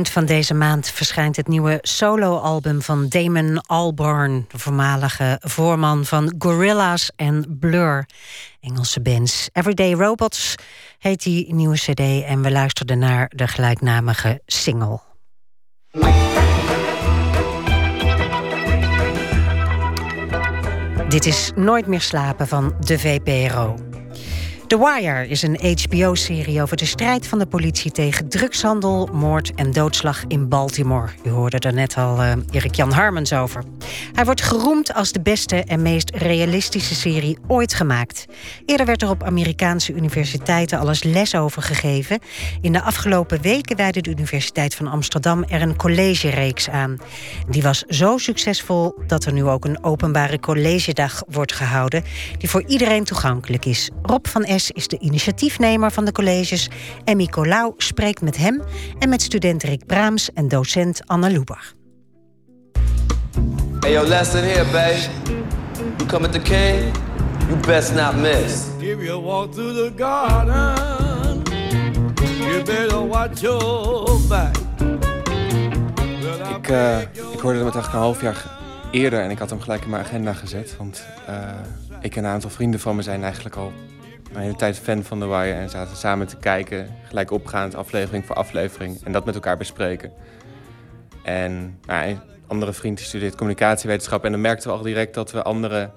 Speaker 2: Eind van deze maand verschijnt het nieuwe soloalbum van Damon Albarn, de voormalige voorman van Gorillaz en Blur, Engelse bands. Everyday Robots heet die nieuwe CD en we luisterden naar de gelijknamige single. Dit is Nooit meer slapen van de VPRO. The Wire is een HBO-serie over de strijd van de politie tegen drugshandel, moord en doodslag in Baltimore. U hoorde er net al uh, Erik-Jan Harmens over. Hij wordt geroemd als de beste en meest realistische serie ooit gemaakt. Eerder werd er op Amerikaanse universiteiten al eens les over gegeven. In de afgelopen weken wijde de Universiteit van Amsterdam er een collegereeks aan. Die was zo succesvol dat er nu ook een openbare collegedag wordt gehouden, die voor iedereen toegankelijk is. Rob van is de initiatiefnemer van de colleges en Nicolaou spreekt met hem en met student Rick Braams en docent Anna Loeber.
Speaker 7: Hey yo, lesson here, babe. You come at the king, you best not miss. Give you a walk through the garden. You better watch your back.
Speaker 8: Ik, uh, ik hoorde hem eigenlijk een half jaar eerder en ik had hem gelijk in mijn agenda gezet. Want uh, ik en een aantal vrienden van me zijn eigenlijk al een hele tijd fan van The Wire en zaten samen te kijken, gelijk opgaand, aflevering voor aflevering. En dat met elkaar bespreken. En nou, een andere vriend studeert communicatiewetenschap. En dan merkten we al direct dat we andere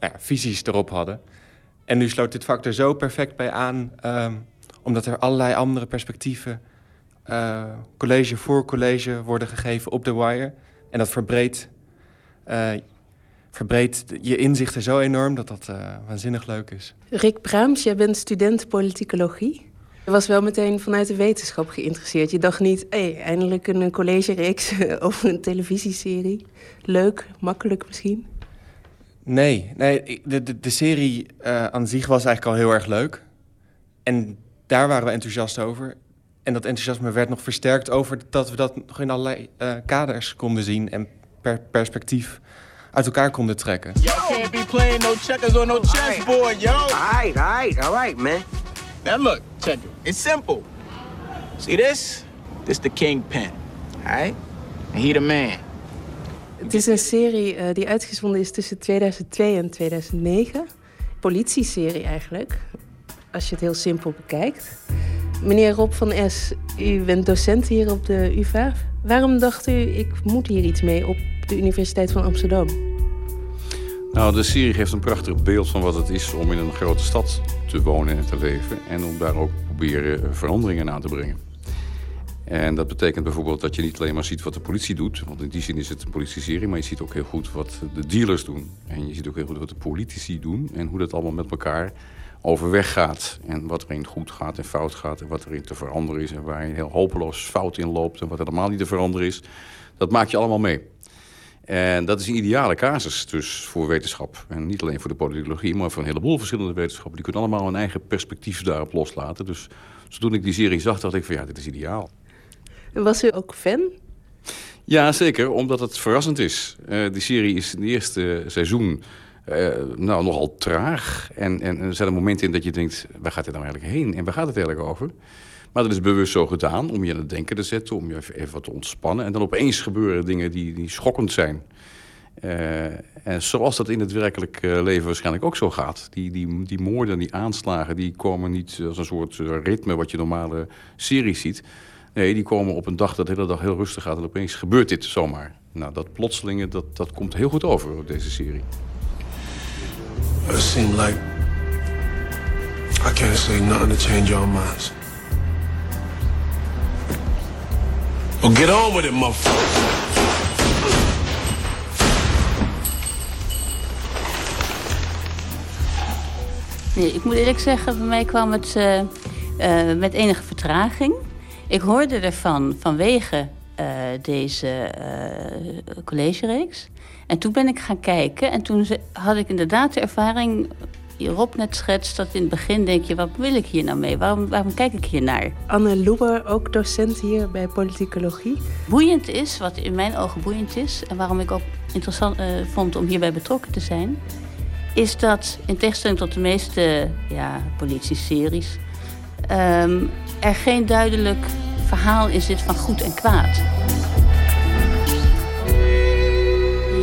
Speaker 8: nou ja, visies erop hadden. En nu sloot dit vak er zo perfect bij aan, um, omdat er allerlei andere perspectieven, uh, college voor college, worden gegeven op The Wire. En dat verbreedt uh, verbreedt je inzichten zo enorm dat dat uh, waanzinnig leuk is.
Speaker 9: Rick Braams, jij bent student politicologie. Je was wel meteen vanuit de wetenschap geïnteresseerd. Je dacht niet, hé, hey, eindelijk een collegereeks over een televisieserie. Leuk, makkelijk misschien?
Speaker 8: Nee, nee de, de, de serie uh, aan zich was eigenlijk al heel erg leuk. En daar waren we enthousiast over. En dat enthousiasme werd nog versterkt over dat we dat nog in allerlei uh, kaders konden zien en per perspectief uit elkaar konden trekken. Yo, can't be playing no checkers on no chessboard, yo.
Speaker 10: Alright, alright, alright, man. Now look, check it. It's simple. See this? This the kingpin, alright? And he the man.
Speaker 9: Het is een serie uh, die uitgezonden is tussen 2002 en 2009. Politieserie eigenlijk, als je het heel simpel bekijkt. Meneer Rob van S, u bent docent hier op de UvA. Waarom dacht u, ik moet hier iets mee op de Universiteit van Amsterdam?
Speaker 11: Nou, de serie geeft een prachtig beeld van wat het is om in een grote stad te wonen en te leven. En om daar ook proberen veranderingen aan te brengen. En dat betekent bijvoorbeeld dat je niet alleen maar ziet wat de politie doet. Want in die zin is het een politieserie. Maar je ziet ook heel goed wat de dealers doen. En je ziet ook heel goed wat de politici doen. En hoe dat allemaal met elkaar overweg gaat. En wat erin goed gaat en fout gaat. En wat erin te veranderen is. En waar je heel hopeloos fout in loopt. En wat helemaal niet te veranderen is. Dat maak je allemaal mee. En dat is een ideale casus dus voor wetenschap. En niet alleen voor de politicologie, maar voor een heleboel verschillende wetenschappen. Die kunnen allemaal hun eigen perspectief daarop loslaten. Dus, toen ik die serie zag, dacht ik van ja, dit is ideaal.
Speaker 9: En was u ook fan?
Speaker 11: Ja, zeker, omdat het verrassend is. Uh, die serie is in het eerste seizoen uh, nou, nogal traag. En, en er zijn er momenten in dat je denkt, waar gaat dit nou eigenlijk heen? En waar gaat het eigenlijk over? Maar dat is bewust zo gedaan om je aan het denken te zetten, om je even wat te ontspannen. En dan opeens gebeuren dingen die, die schokkend zijn. Uh, en zoals dat in het werkelijk uh, leven waarschijnlijk ook zo gaat. Die, die, die moorden, die aanslagen, die komen niet als een soort ritme wat je normale series ziet. Nee, die komen op een dag dat de hele dag heel rustig gaat en opeens gebeurt dit zomaar. Nou, dat plotselinge, dat, dat komt heel goed over op deze serie. It seemed like I can't say nothing to change your minds. Well, get on with it, motherfucker.
Speaker 12: Nee, ik moet eerlijk zeggen, bij mij kwam het uh, uh, met enige vertraging. Ik hoorde ervan vanwege uh, deze collegereeks. En toen ben ik gaan kijken en toen had ik inderdaad de ervaring Rob net schetst, dat in het begin denk je, wat wil ik hier nou mee? Waarom, waarom kijk ik hier naar?
Speaker 9: Anne Loeber, ook docent hier bij politicologie.
Speaker 12: Boeiend is, wat in mijn ogen boeiend is... en waarom ik ook interessant uh, vond om hierbij betrokken te zijn... is dat, in tegenstelling tot de meeste ja, politie-series... Um, er geen duidelijk verhaal in zit van goed en kwaad.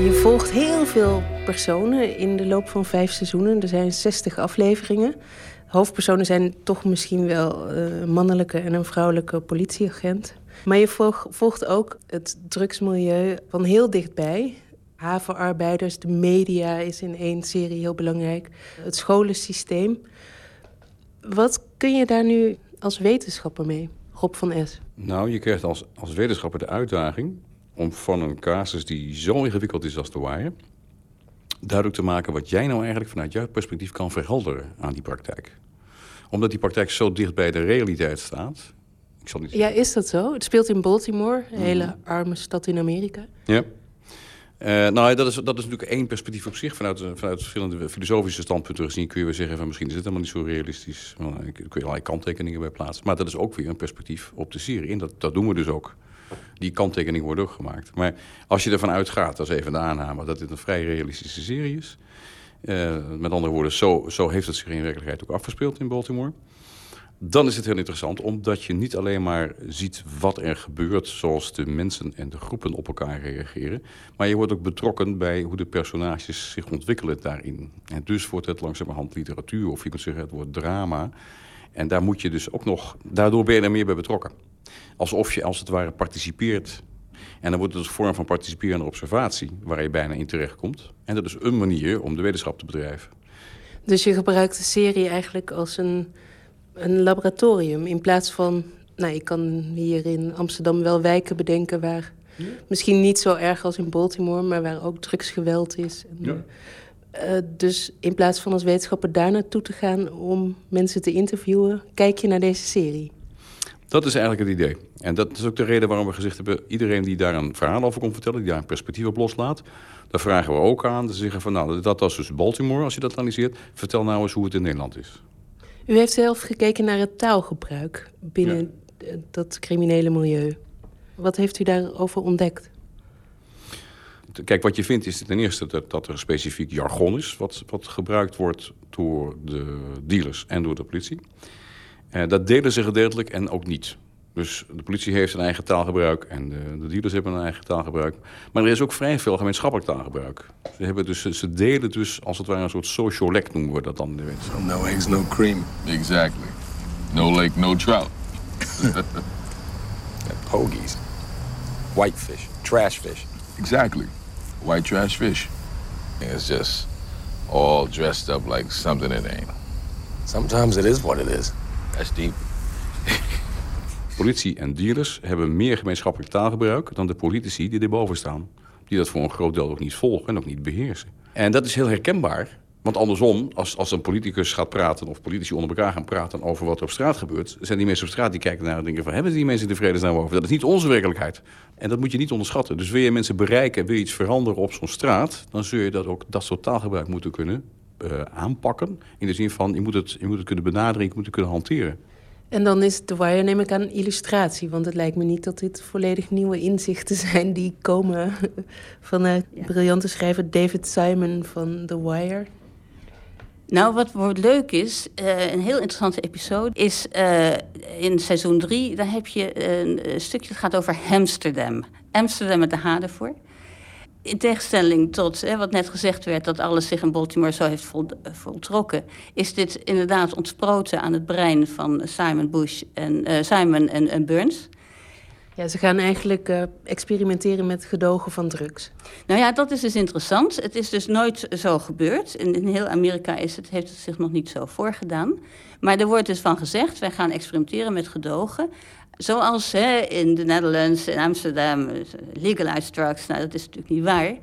Speaker 9: Je volgt heel veel personen in de loop van vijf seizoenen. Er zijn 60 afleveringen. Hoofdpersonen zijn toch misschien wel een uh, mannelijke en een vrouwelijke politieagent. Maar je volgt ook het drugsmilieu van heel dichtbij. Havenarbeiders, de media is in één serie heel belangrijk. Het scholensysteem. Wat kun je daar nu als wetenschapper mee, Rob van S?
Speaker 11: Nou, je krijgt als, als wetenschapper de uitdaging om van een casus die zo ingewikkeld is als de Wire... duidelijk te maken wat jij nou eigenlijk vanuit jouw perspectief kan verhelderen aan die praktijk. Omdat die praktijk zo dicht bij de realiteit staat. Ik zal niet
Speaker 9: Ja, is dat zo? Het speelt in Baltimore, een hele arme stad in Amerika.
Speaker 11: Ja. Uh, nou, dat is, dat is natuurlijk één perspectief op zich. Vanuit, vanuit verschillende filosofische standpunten gezien kun je weer zeggen... van misschien is het helemaal niet zo realistisch. Well, kun je allerlei kanttekeningen bij plaatsen. Maar dat is ook weer een perspectief op de serie. En dat, dat doen we dus ook. Die kanttekeningen worden ook gemaakt. Maar als je ervan uitgaat, dat is even de aanname... dat dit een vrij realistische serie is... Uh, met andere woorden, zo, zo heeft het zich in werkelijkheid ook afgespeeld in Baltimore dan is het heel interessant, omdat je niet alleen maar ziet wat er gebeurt, zoals de mensen en de groepen op elkaar reageren, maar je wordt ook betrokken bij hoe de personages zich ontwikkelen daarin. En dus wordt het langzamerhand literatuur, of je kunt zeggen het wordt drama. En daar moet je dus ook nog, daardoor ben je er meer bij betrokken. Alsof je als het ware participeert. En dan wordt het een vorm van participerende observatie, waar je bijna in terechtkomt. En dat is een manier om de wetenschap te bedrijven.
Speaker 9: Dus je gebruikt de serie eigenlijk als een een laboratorium. In plaats van, nou, ik kan hier in Amsterdam wel wijken bedenken waar misschien niet zo erg als in Baltimore, maar waar ook drugsgeweld is. Ja. Uh, dus in plaats van als wetenschapper daar naartoe te gaan om mensen te interviewen, kijk je naar deze serie.
Speaker 11: Dat is eigenlijk het idee. En dat is ook de reden waarom we gezegd hebben... iedereen die daar een verhaal over komt vertellen... die daar een perspectief op loslaat... daar vragen we ook aan te zeggen van... nou, dat was dus Baltimore, als je dat analyseert. Vertel nou eens hoe het in Nederland is.
Speaker 9: U heeft zelf gekeken naar het taalgebruik binnen dat criminele milieu. Wat heeft u daarover ontdekt?
Speaker 11: Kijk, wat je vindt is ten eerste dat, dat er specifiek jargon is... Wat, wat gebruikt wordt door de dealers en door de politie. Uh, dat delen ze gedeeltelijk en ook niet. Dus de politie heeft een eigen taalgebruik en de, de, dealers hebben een eigen taalgebruik. Maar er is ook vrij veel gemeenschappelijk taalgebruik. Ze, hebben dus, ze delen dus als het ware een soort social lek noemen we dat dan.
Speaker 13: No eggs, no cream. Exactly. No lake, no trout.
Speaker 14: Pogies. Whitefish. Trash fish.
Speaker 13: Exactly. White trash fish. It's just all dressed up like something it ain't.
Speaker 14: Sometimes it is what it is.
Speaker 13: That's deep.
Speaker 11: Politie en dealers hebben meer gemeenschappelijk taalgebruik dan de politici die erboven staan. Die dat voor een groot deel ook niet volgen en ook niet beheersen. En dat is heel herkenbaar. Want andersom, als, als een politicus gaat praten of politici onder elkaar gaan praten over wat er op straat gebeurt, zijn die mensen op straat die kijken naar en denken van hebben die mensen de vredesnaam over? Dat is niet onze werkelijkheid. En dat moet je niet onderschatten. Dus wil je mensen bereiken, wil je iets veranderen op zo'n straat, dan zul je dat ook dat soort taalgebruik moeten kunnen uh, aanpakken. In de zin van je moet, het, je moet het kunnen benaderen, je moet het kunnen hanteren.
Speaker 9: En dan is The Wire, neem ik aan, illustratie. Want het lijkt me niet dat dit volledig nieuwe inzichten zijn... die komen van de briljante schrijver David Simon van The Wire.
Speaker 12: Nou, wat, wat leuk is, uh, een heel interessante episode... is uh, in seizoen 3, daar heb je een stukje dat gaat over Amsterdam. Amsterdam met de H ervoor in tegenstelling tot hè, wat net gezegd werd, dat alles zich in Baltimore zo heeft vol, voltrokken, is dit inderdaad ontsproten aan het brein van Simon Bush en uh, Simon en, en, Burns.
Speaker 9: Ja, ze gaan eigenlijk uh, experimenteren met gedogen van drugs.
Speaker 12: Nou ja, dat is dus interessant. Het is dus nooit zo gebeurd. In, in heel Amerika is het, heeft het zich nog niet zo voorgedaan. Maar er wordt dus van gezegd, wij gaan experimenteren met gedogen. Zoals hè, in de Netherlands, in Amsterdam, eh, legalized drugs. Nou, dat is natuurlijk niet waar.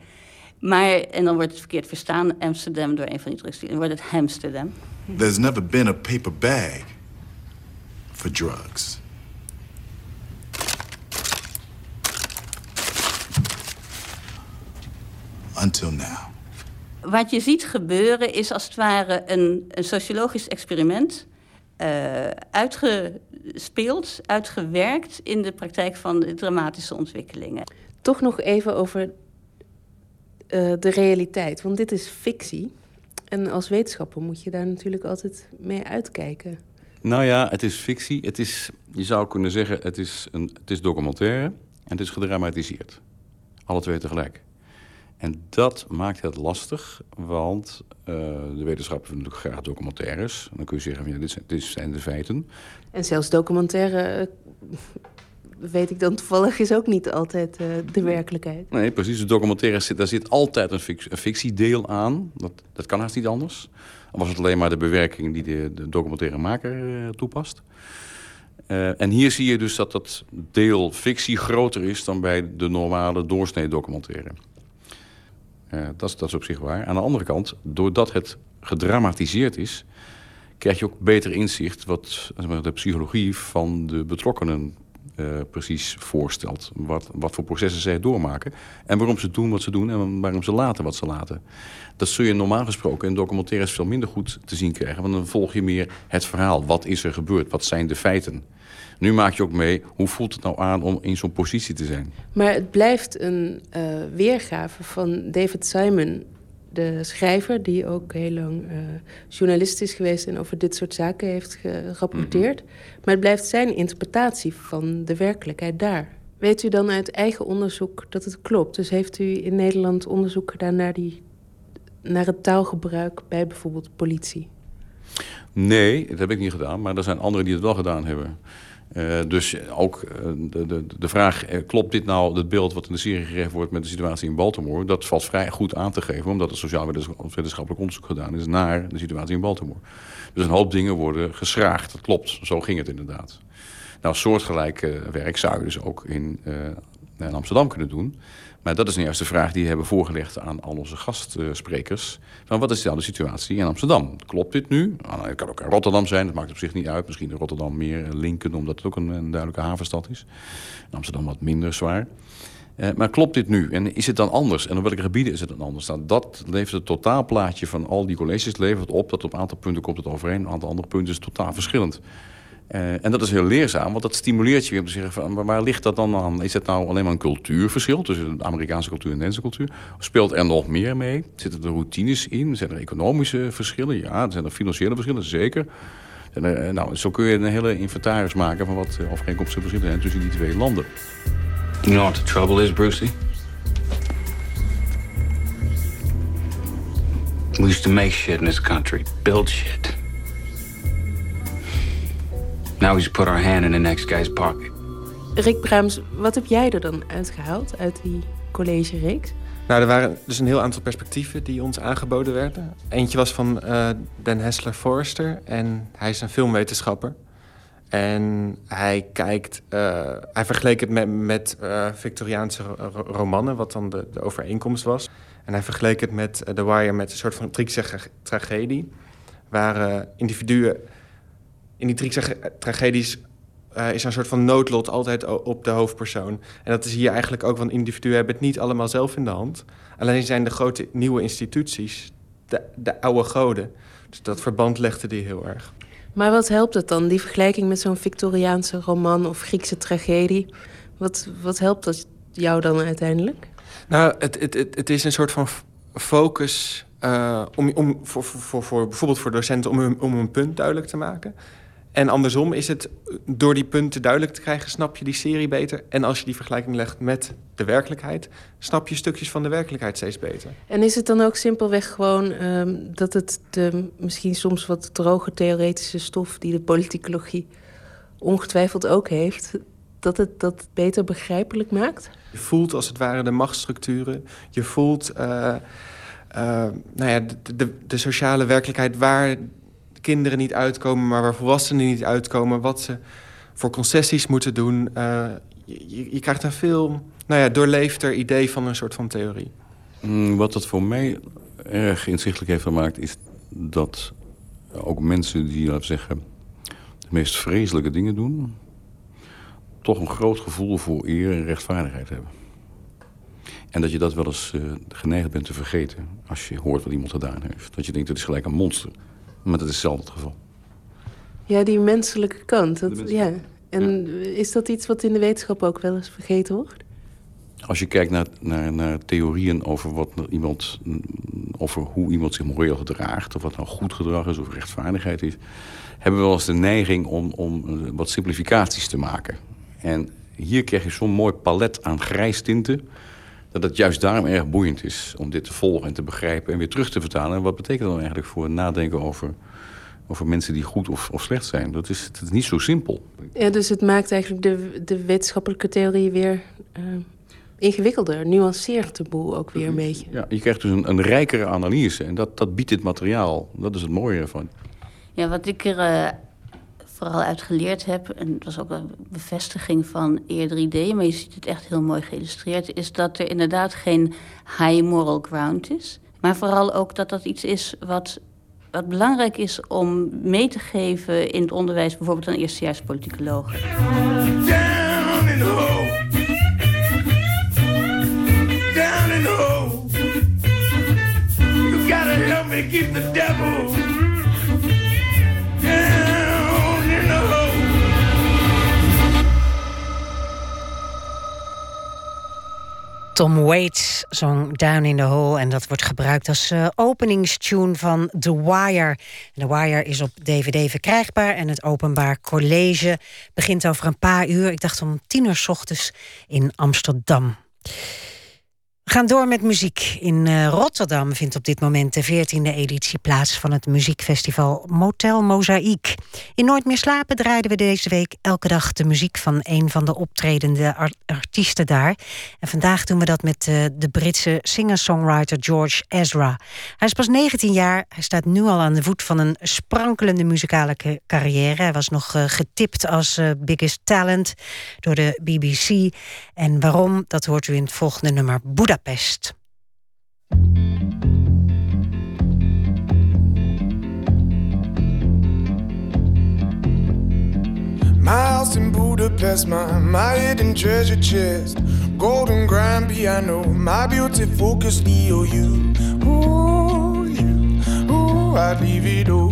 Speaker 12: Maar, en dan wordt het verkeerd verstaan, Amsterdam, door een van die drugs. Dan wordt het Amsterdam.
Speaker 15: There's never been a paper bag for drugs. Until now.
Speaker 12: Wat je ziet gebeuren is als het ware een, een sociologisch experiment uh, uitgespeeld, uitgewerkt in de praktijk van de dramatische ontwikkelingen.
Speaker 9: Toch nog even over uh, de realiteit, want dit is fictie. En als wetenschapper moet je daar natuurlijk altijd mee uitkijken.
Speaker 11: Nou ja, het is fictie. Het is, je zou kunnen zeggen, het is, een, het is documentaire en het is gedramatiseerd. Alle twee tegelijk. En dat maakt het lastig, want uh, de wetenschappers willen natuurlijk graag documentaires. dan kun je zeggen, ja, dit, zijn, dit zijn de feiten.
Speaker 9: En zelfs documentaire eh, weet ik dan toevallig, is ook niet altijd uh, de werkelijkheid.
Speaker 11: Nee, precies. De documentaire zit, daar zit altijd een, fic een fictiedeel aan. Dat, dat kan haast niet anders. Al was het alleen maar de bewerking die de, de documentaire maker uh, toepast. En hier zie je dus dat dat deel fictie groter is dan bij de normale doorsnee documentaire. Uh, dat, is, op zich waar. Aan de andere kant, doordat het gedramatiseerd is, krijg je ook beter inzicht wat de psychologie van de betrokkenen uh, precies voorstelt. Wat, wat voor processen zij doormaken. En waarom ze doen wat ze doen en waarom ze laten wat ze laten. Dat zul je normaal gesproken in documentaires veel minder goed te zien krijgen. Want dan volg je meer het verhaal. Wat is er gebeurd? Wat zijn de feiten? Nu maak je ook mee, hoe voelt het nou aan om in zo'n positie te zijn?
Speaker 9: Maar het blijft een uh, weergave van David Simon de schrijver, die ook heel lang uh, journalist is geweest en over dit soort zaken heeft gerapporteerd. Mm -hmm. Maar het blijft zijn interpretatie van de werkelijkheid daar. Weet u dan uit eigen onderzoek dat het klopt? Dus heeft u in Nederland onderzoek gedaan naar, die, naar het taalgebruik bij bijvoorbeeld politie?
Speaker 11: Nee, dat heb ik niet gedaan, maar er zijn anderen die het wel gedaan hebben. Uh, dus ook uh, de, de, de vraag, uh, klopt dit nou het beeld wat in de serie gegeven wordt met de situatie in Baltimore? Dat valt vrij goed aan te geven, omdat er sociaal wetenschappelijk onderzoek gedaan is naar de situatie in Baltimore. Dus een hoop dingen worden geschraagd, dat klopt, zo ging het inderdaad. Nou, soortgelijk werk zou je dus ook in, in Amsterdam kunnen doen. Maar dat is nou juist de vraag die we hebben voorgelegd aan al onze gastsprekers. Van wat is dan de situatie in Amsterdam? Klopt dit nu? Nou, het kan ook in Rotterdam zijn, dat maakt op zich niet uit. Misschien in Rotterdam meer linken, omdat het ook een, duidelijke havenstad is. In Amsterdam wat minder zwaar. Uh, maar klopt dit nu? En is het dan anders? En op welke gebieden is het dan anders? Nou, dat levert het totaalplaatje van al die colleges levert op. Dat op een aantal punten komt het overeen. Op een aantal andere punten is het totaal verschillend. Uh, en dat is heel leerzaam, want dat stimuleert je weer om te zeggen... Van, waar ligt dat dan aan? Is het nou alleen maar een cultuurverschil tussen de Amerikaanse cultuur en de Nederlandse cultuur? Speelt er nog meer mee? Zitten er routines in? Zijn er economische verschillen? Ja, zijn er financiële verschillen? Zeker. Er, nou, zo kun je een hele inventaris maken van wat overeenkomsten verschillen zijn tussen die twee landen.
Speaker 16: You know what the trouble is, Brucey? We used to make shit in this country, build shit. Now we just put our hand in the next guy's pocket.
Speaker 9: Rick Braams, wat heb jij er dan uitgehaald uit die college-reeks?
Speaker 8: Nou, er waren dus een heel aantal perspectieven die ons aangeboden werden. Eentje was van uh, Dan Hessler Forrester en hij is een filmwetenschapper. En hij kijkt, uh, hij vergeleek het met, met uh, Victoriaanse romannen, wat dan de, de, overeenkomst was. En hij vergeleek het met The Wire met een soort van Griekse tragedie, waar individuen in die tragedies uh, is een soort van noodlot altijd op de hoofdpersoon. En dat is hier eigenlijk ook, want individuen hebben het niet allemaal zelf in de hand. Alleen zijn de grote nieuwe instituties de, de oude goden. Dus dat verband legde die heel erg.
Speaker 9: Maar wat helpt het dan, die vergelijking met zo'n Victoriaanse roman of Griekse tragedie? Wat, wat helpt dat jou dan uiteindelijk?
Speaker 8: Nou, het, het, het, het is een soort van focus uh, om, om, voor, voor, voor, bijvoorbeeld voor docenten om hun, om hun punt duidelijk te maken. En andersom is het door die punten duidelijk te krijgen, snap je die serie beter. En als je die vergelijking legt met de werkelijkheid, snap je stukjes van de werkelijkheid steeds beter.
Speaker 9: En is het dan ook simpelweg gewoon um, dat het de misschien soms wat droge theoretische stof die de politicologie ongetwijfeld ook heeft, dat het dat beter begrijpelijk maakt?
Speaker 8: Je voelt als het ware de machtsstructuren. Je voelt uh, uh, nou ja, de, de, de sociale werkelijkheid waar kinderen niet uitkomen, maar waar volwassenen niet uitkomen. Wat ze voor concessies moeten doen. Uh, je, krijgt een veel nou ja, doorleefder idee van een soort van theorie.
Speaker 11: Mm, wat dat voor mij erg inzichtelijk heeft gemaakt... is dat ook mensen die, laten zeggen... de meest vreselijke dingen doen... toch een groot gevoel voor eer en rechtvaardigheid hebben. En dat je dat wel eens uh, geneigd bent te vergeten... als je hoort wat iemand gedaan heeft. Dat je denkt, dat is gelijk een monster... Maar dat is zelden het geval.
Speaker 9: Ja, die menselijke kant. Dat, ja. En is dat iets wat in de wetenschap ook wel eens vergeten wordt?
Speaker 11: Als je kijkt naar, naar, naar theorieën over, wat iemand, over hoe iemand zich moreel gedraagt... of wat nou goed gedrag is of rechtvaardigheid is... hebben we wel eens de neiging om, om wat simplificaties te maken. En hier krijg je zo'n mooi palet aan grijstinten... dat het juist daarom erg boeiend is om dit te volgen en te begrijpen... en weer terug te vertalen. En wat betekent dat dan eigenlijk voor het nadenken over over mensen die goed of, of slecht zijn. Dat is, dat is niet zo simpel.
Speaker 9: Ja, dus het maakt eigenlijk de, de wetenschappelijke theorie weer uh, ingewikkelder. Nuanceert de boel ook weer een beetje.
Speaker 11: Ja, je krijgt dus een, een rijkere analyse. En dat, dat biedt dit materiaal. Dat is het mooie ervan.
Speaker 12: Ja, wat ik er uh, vooral uit geleerd heb... en dat was ook een bevestiging van eerdere ideeën... maar je ziet het echt heel mooi geïllustreerd... is dat er inderdaad geen high moral ground is... maar vooral ook dat dat iets is wat wat belangrijk is om mee te geven in het onderwijs, bijvoorbeeld aan eerstejaars politicologen. Down in the. Down help me keep the devil.
Speaker 2: Tom Waits zong Down in the Hole. En dat wordt gebruikt als uh, openingstune van The Wire. The Wire is op DVD verkrijgbaar. En het openbaar college begint over een paar uur. Ik dacht om tien uur s ochtends in Amsterdam. We gaan door met muziek. In uh, Rotterdam vindt op dit moment de 14e editie plaats van het muziekfestival Motel Mozaïek. In Nooit meer slapen draaiden we deze week elke dag de muziek van een van de optredende artiesten daar. En vandaag doen we dat met uh, de Britse singer-songwriter George Ezra. Hij is pas 19 jaar. Hij staat nu al aan de voet van een sprankelende muzikale carrière. Hij was nog uh, getipt als biggest talent door de BBC. En waarom, dat hoort u in het volgende nummer Buddha Budapest.
Speaker 17: My house in Budapest, my, my hidden treasure chest, golden grand piano, my beauty focus EOU. Oh ooh, you, ooh, I'd leave it all.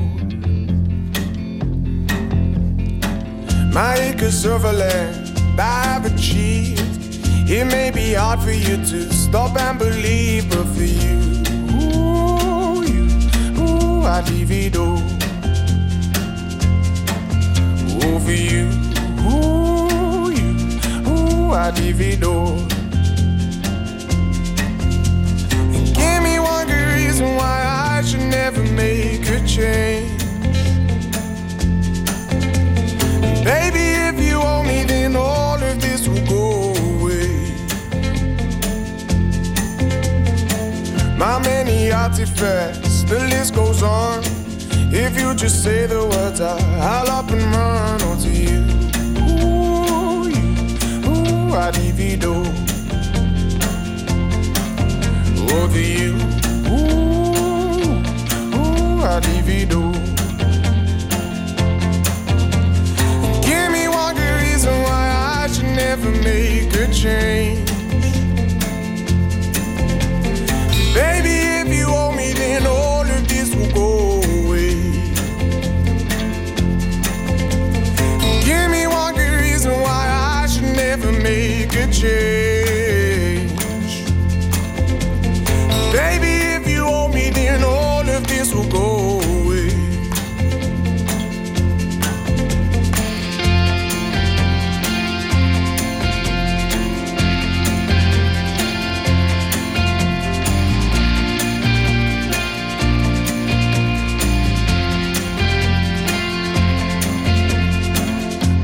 Speaker 17: My acres of land I've achieved it may be hard for you to stop and believe, but for you, ooh, you, ooh, I'd leave it all. Ooh, for you, ooh, you, ooh, I'd leave it all. Give me one good reason why I should never make a change. Baby, if you owe me, then all My many artifacts, the list goes on. If you just say the words, I, I'll up and run onto you. Ooh, you, ooh, I divido. Over you, ooh, ooh, I divido. Give me one good reason why I should never make a change. Baby, if you owe me, then all of this will go away. Give me one good reason why I should never make a change.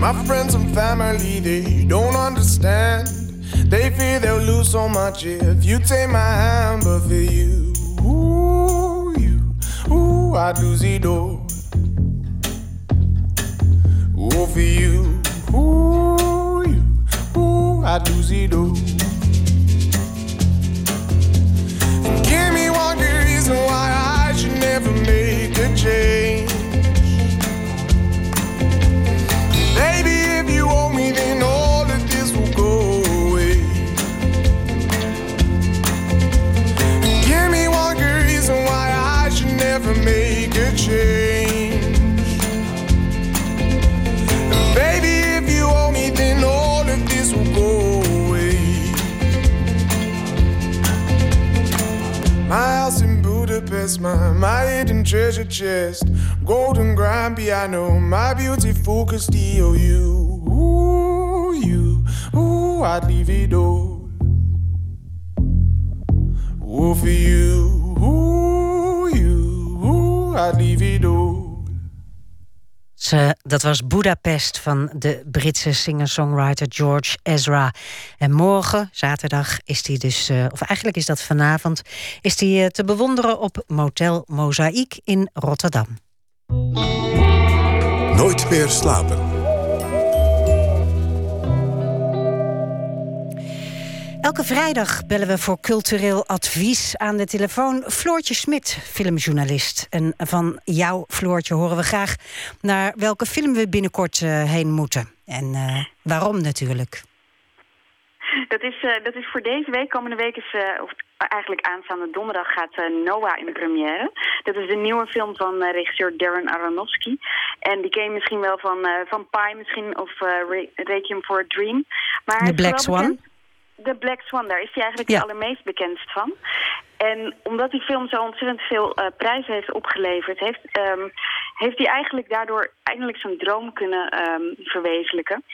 Speaker 17: My friends and family, they don't understand. They fear they'll lose so much if you take my hand, but for you, ooh, you, ooh, I'd lose it all. Ooh, for you, ooh, you, ooh, I'd lose it all. Give me one good reason why I should never make a change. Budapest, my, my hidden treasure chest, golden grand piano, my beauty focused EOU. Ooh, you, ooh, I'd leave it all. Ooh, for you, ooh, you, ooh, I'd leave it all.
Speaker 2: Uh, dat was Budapest van de Britse singer-songwriter George Ezra. En morgen, zaterdag, is die dus, uh, of eigenlijk is dat vanavond, is die uh, te bewonderen op Motel Mozaïek in Rotterdam.
Speaker 3: Nooit meer slapen.
Speaker 2: Elke vrijdag bellen we voor cultureel advies aan de telefoon. Floortje Smit, filmjournalist. En van jou, Floortje, horen we graag naar welke film we binnenkort uh, heen moeten. En uh, waarom natuurlijk.
Speaker 18: Dat is, uh, dat is voor deze week. Komende week is, of eigenlijk aanstaande donderdag, gaat Noah in de première. Dat is de nieuwe film van regisseur Darren Aronofsky. En die ken je misschien wel van, van Pie misschien, of Requiem for a Dream.
Speaker 2: Maar The Black Swan?
Speaker 18: De Black Swan, daar is hij eigenlijk het allermeest bekendst van. En omdat die film zo ontzettend veel uh, prijzen heeft opgeleverd... Heeft, um, heeft hij eigenlijk daardoor eindelijk zijn droom kunnen um, verwezenlijken.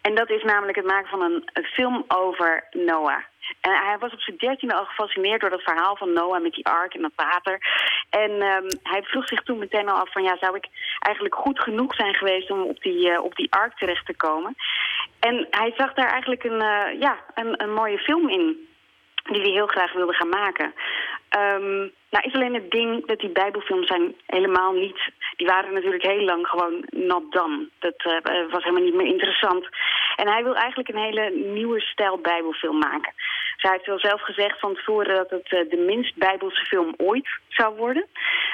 Speaker 18: En dat is namelijk het maken van een, een film over Noah. En hij was op zijn dertiende al gefascineerd door dat verhaal van Noah met die ark en dat water. En um, hij vroeg zich toen meteen al af van ja, zou ik eigenlijk goed genoeg zijn geweest om op die, uh, op die ark terecht te komen? En hij zag daar eigenlijk een, uh, ja, een, een mooie film in die hij heel graag wilde gaan maken. Um, nou is alleen het ding dat die bijbelfilms zijn helemaal niet... Die waren natuurlijk heel lang gewoon not done. Dat uh, was helemaal niet meer interessant. En hij wil eigenlijk een hele nieuwe stijl bijbelfilm maken. Hij heeft wel zelf gezegd van tevoren dat het uh, de minst bijbelse film ooit zou worden.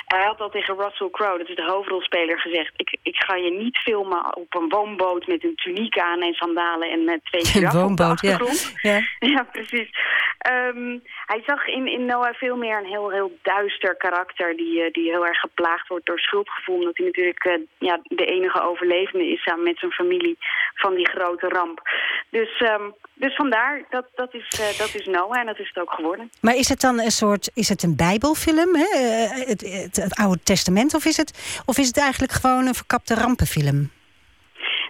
Speaker 18: Hij had al tegen Russell Crowe, dat is de hoofdrolspeler, gezegd... ik, ik ga je niet filmen op een woonboot met een tuniek aan en sandalen en met twee giraffen op de achtergrond. Ja, ja. ja precies. Um, hij zag in, in Noah veel meer een heel, heel duister karakter... Die, uh, die heel erg geplaagd wordt door schuldgevoel. Omdat hij natuurlijk uh, ja, de enige overlevende is samen met zijn familie van die grote ramp. Dus, um, dus vandaar, dat, dat, is, uh, dat is Noah en dat is het ook geworden.
Speaker 2: Maar is het dan een soort, is het een bijbelfilm, hè? Het, het, het Oude Testament... Of is, het, of is het eigenlijk gewoon een verkapte rampenfilm?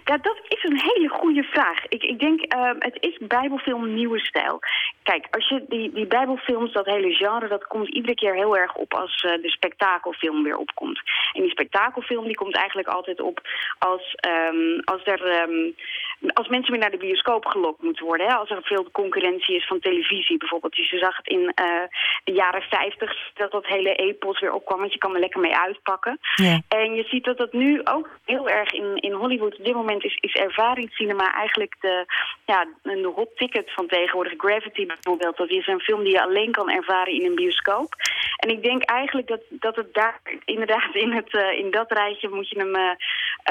Speaker 18: Ja, dat is een hele goede vraag. Ik, ik denk, uh, het is bijbelfilm nieuwe stijl. Kijk, als je die, die bijbelfilms, dat hele genre, dat komt iedere keer heel erg op als uh, de spektakelfilm weer opkomt. En die spektakelfilm die komt eigenlijk altijd op als, um, als er... Um, als mensen weer naar de bioscoop gelokt moeten worden. Hè? Als er veel concurrentie is van televisie bijvoorbeeld. Dus je zag het in uh, de jaren 50 dat dat hele epos weer opkwam. Want je kan er lekker mee uitpakken. Ja. En je ziet dat dat nu ook heel erg in, in Hollywood op dit moment is, is ervaringscinema eigenlijk de, ja, een hot ticket van tegenwoordig. Gravity bijvoorbeeld. Dat is een film die je alleen kan ervaren in een bioscoop. En ik denk eigenlijk dat, dat het daar inderdaad in, het, uh, in dat rijtje moet je hem... Uh,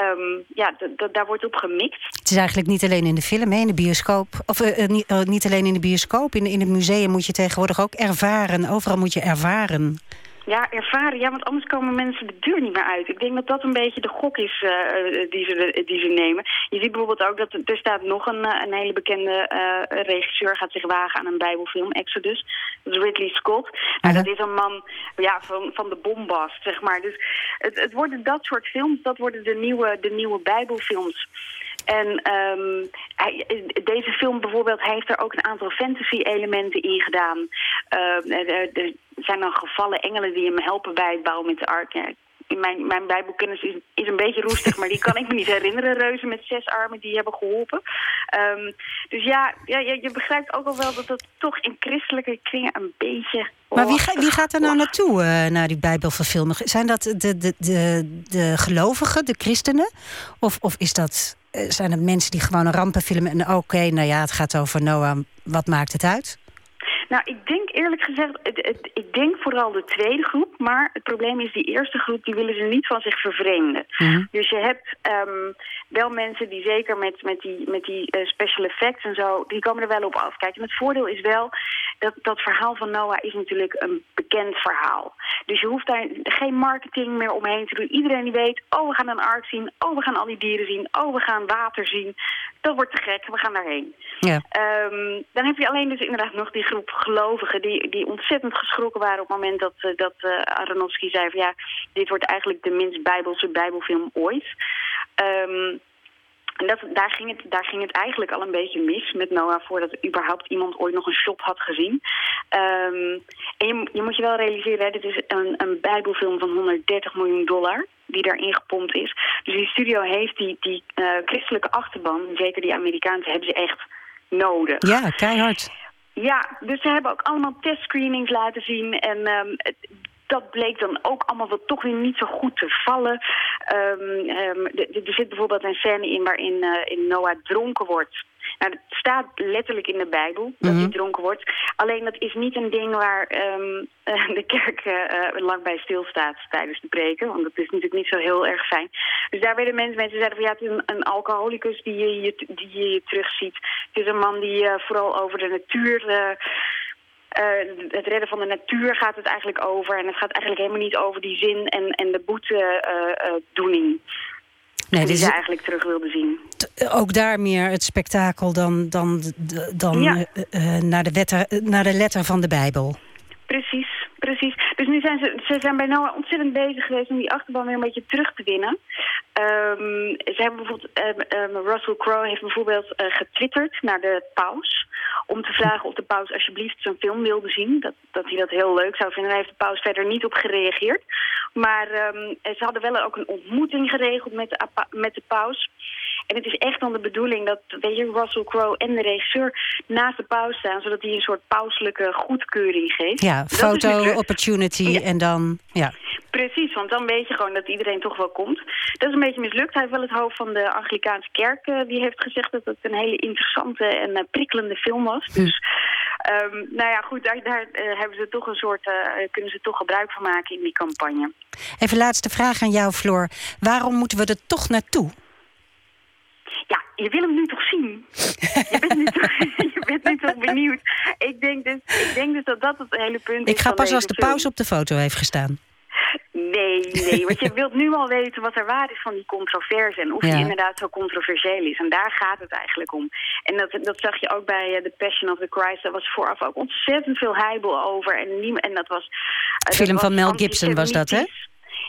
Speaker 18: um, ja, daar wordt op gemixt.
Speaker 2: Het is eigenlijk niet alleen in de film, in de bioscoop. Of uh, niet, uh, niet, alleen in de bioscoop. In, in het museum moet je tegenwoordig ook ervaren. Overal moet je ervaren.
Speaker 18: Ja, ervaren. Ja, want anders komen mensen de deur niet meer uit. Ik denk dat dat een beetje de gok is uh, die, ze, die ze nemen. Je ziet bijvoorbeeld ook dat er staat nog een, een hele bekende uh, regisseur... gaat zich wagen aan een bijbelfilm, Exodus. Dat is Ridley Scott. Nou, dat is een man ja, van, van de bombast, zeg maar. Dus het, het worden dat soort films, dat worden de nieuwe, de nieuwe bijbelfilms. En um, hij, deze film bijvoorbeeld heeft er ook een aantal fantasy-elementen in gedaan. Uh, er, er, zijn dan gevallen engelen die hem helpen bij het bouwen met de ark. Ja, mijn, mijn bijbelkennis is, is een beetje roestig, maar die kan ik me niet herinneren. Reuzen met zes armen die hebben geholpen. Um, dus ja, ja je, begrijpt ook al wel dat het toch in christelijke kringen een beetje...
Speaker 2: Maar wie, ga, wie gaat er nou naartoe, uh, naar die bijbelverfilming? Zijn dat de, de, de, de gelovigen, de christenen? Of, of is dat zijn het mensen die gewoon een rampenfilm... en oké, okay, nou ja, het gaat over Noah, wat maakt het uit?
Speaker 18: Nou, ik denk eerlijk gezegd, het, het, ik denk vooral de tweede groep. Maar het probleem is, die eerste groep, die willen ze niet van zich vervreemden. Mm -hmm. Dus je hebt um, wel mensen die zeker met, met die, met die uh, special effects en zo, die komen er wel op af. Kijk, en het voordeel is wel, dat, dat verhaal van Noah is natuurlijk een bekend verhaal. Dus je hoeft daar geen marketing meer omheen te doen. Iedereen die weet, oh, we gaan een ark zien. Oh, we gaan al die dieren zien. Oh, we gaan water zien. Dat wordt te gek, we gaan daarheen. Ja. Um, dan heb je alleen dus inderdaad nog die groep gelovigen... die, die ontzettend geschrokken waren op het moment dat, uh, dat uh, Aronofsky zei... van ja, dit wordt eigenlijk de minst bijbelse bijbelfilm ooit. Um, en dat, daar, ging het, daar ging het eigenlijk al een beetje mis met Noah... voordat überhaupt iemand ooit nog een shot had gezien. Um, en je, je, moet je wel realiseren, hè, dit is een, een bijbelfilm van 130 miljoen dollar... die daarin gepompt is. Dus die studio heeft die, die christelijke achterban, zeker die Amerikaanse, hebben ze echt nodig.
Speaker 2: Ja, keihard.
Speaker 18: Ja, dus ze hebben ook allemaal testscreenings laten zien. En um, dat bleek dan ook allemaal wel toch weer niet zo goed te vallen. Um, um, er zit bijvoorbeeld een scène in waarin uh, in Noah dronken wordt. Nou, het staat letterlijk in de Bijbel dat hij dronken wordt. Alleen dat is niet een ding waar um, de kerk uh, lang bij stilstaat tijdens de preken. Want dat is natuurlijk niet zo heel erg fijn. Dus daar werden mensen, mensen zeiden van ja, het is een, een alcoholicus die je, die je terugziet. Het is een man die uh, vooral over de natuur... Uh, het redden van de natuur gaat het eigenlijk over. En het gaat eigenlijk helemaal niet over die zin en, en de boetedoening. Uh, Nee, die ze eigenlijk terug wilde zien.
Speaker 2: Ook daar meer het spektakel dan, dan, dan ja. uh, naar, de wetter, naar de letter van de Bijbel.
Speaker 18: Precies, precies. Dus nu zijn ze, ze zijn bij ontzettend bezig geweest om die achterban weer een beetje terug te winnen. Um, ze hebben bijvoorbeeld, um, um, Russell Crowe heeft bijvoorbeeld uh, getwitterd naar de paus. Om te vragen of de paus alsjeblieft zijn film wilde zien. Dat, dat hij dat heel leuk zou vinden. Daar heeft de paus verder niet op gereageerd. Maar ze hadden wel ook een ontmoeting geregeld met de, met de paus. En het is echt dan de bedoeling dat weet je, Russell Crowe en de regisseur naast de paus staan... zodat hij een soort pauselijke goedkeuring geeft.
Speaker 2: Ja, foto, opportunity en dan... Ja.
Speaker 18: Precies, want dan weet je gewoon dat iedereen toch wel komt. Dat is een beetje mislukt. Hij heeft wel het hoofd van de Anglikaanse kerk. Uh, die heeft gezegd dat het een hele interessante en uh, prikkelende film was. Hm. Dus um, nou ja, goed, daar, daar uh, hebben ze toch een soort, kunnen ze toch gebruik van maken in die campagne.
Speaker 2: Even laatste vraag aan jou, Floor. Waarom moeten we er toch naartoe?
Speaker 18: Ja, je wil hem nu toch zien? je, bent nu toch, je bent nu toch benieuwd? Ik denk, dus, ik denk dus dat dat het hele punt
Speaker 2: is.
Speaker 18: Ik
Speaker 2: ga pas als de pauze op de foto heeft gestaan.
Speaker 18: Nee, nee, want je wilt nu al weten wat er waar is van die controverse... en of ja. die inderdaad zo controversieel is. En daar gaat het eigenlijk om. En dat, dat zag je ook bij uh, The Passion of the Christ. Daar was vooraf ook ontzettend veel heibel over. En, en dat was...
Speaker 2: Uh, Film dat van Mel Gibson was dat, hè?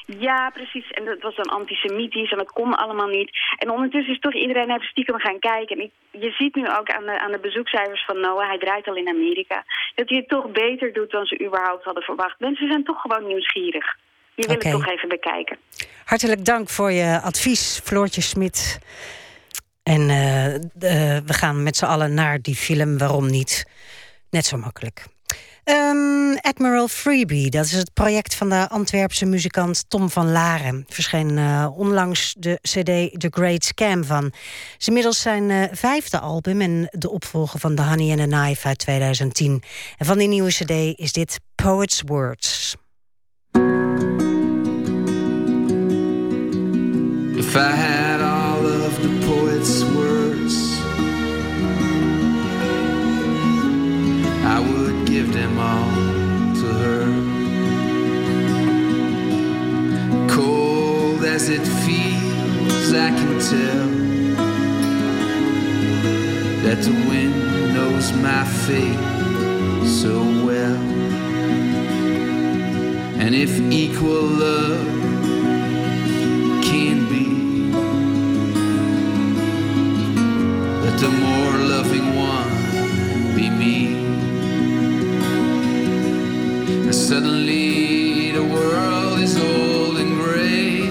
Speaker 18: Ja, precies. En dat was dan antisemitisch en dat kon allemaal niet. En ondertussen is toch iedereen even stiekem gaan kijken. En ik, je ziet nu ook aan de, aan de bezoekcijfers van Noah, hij draait al in Amerika... dat hij het toch beter doet dan ze überhaupt hadden verwacht. Mensen zijn toch gewoon nieuwsgierig. Je wil okay. het toch even bekijken.
Speaker 2: Hartelijk dank voor je advies, Floortje Smit. En uh, uh, we gaan met z'n allen naar die film, waarom niet? Net zo makkelijk. Um, Admiral Freebie, dat is het project van de Antwerpse muzikant Tom van Laren. Verscheen uh, onlangs de cd The Great Scam van. Is inmiddels zijn uh, vijfde album en de opvolger van The Honey and the Knife uit 2010. En van die nieuwe cd is dit Poet's Words.
Speaker 19: If I give them all to her. Cold as it feels, I can tell that the wind knows my fate so well. And if equal love can be, let the more loving one be me. Suddenly the world is old and gray,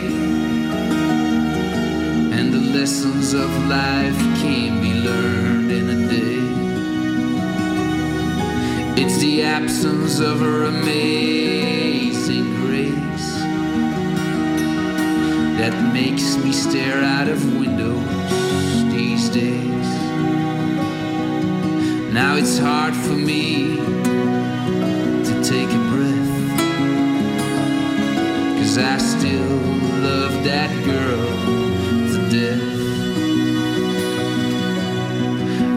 Speaker 19: and the lessons of life can be learned in a day. It's the absence of her amazing grace that makes me stare out of windows these days. Now it's hard for me to take a I still love that girl to death.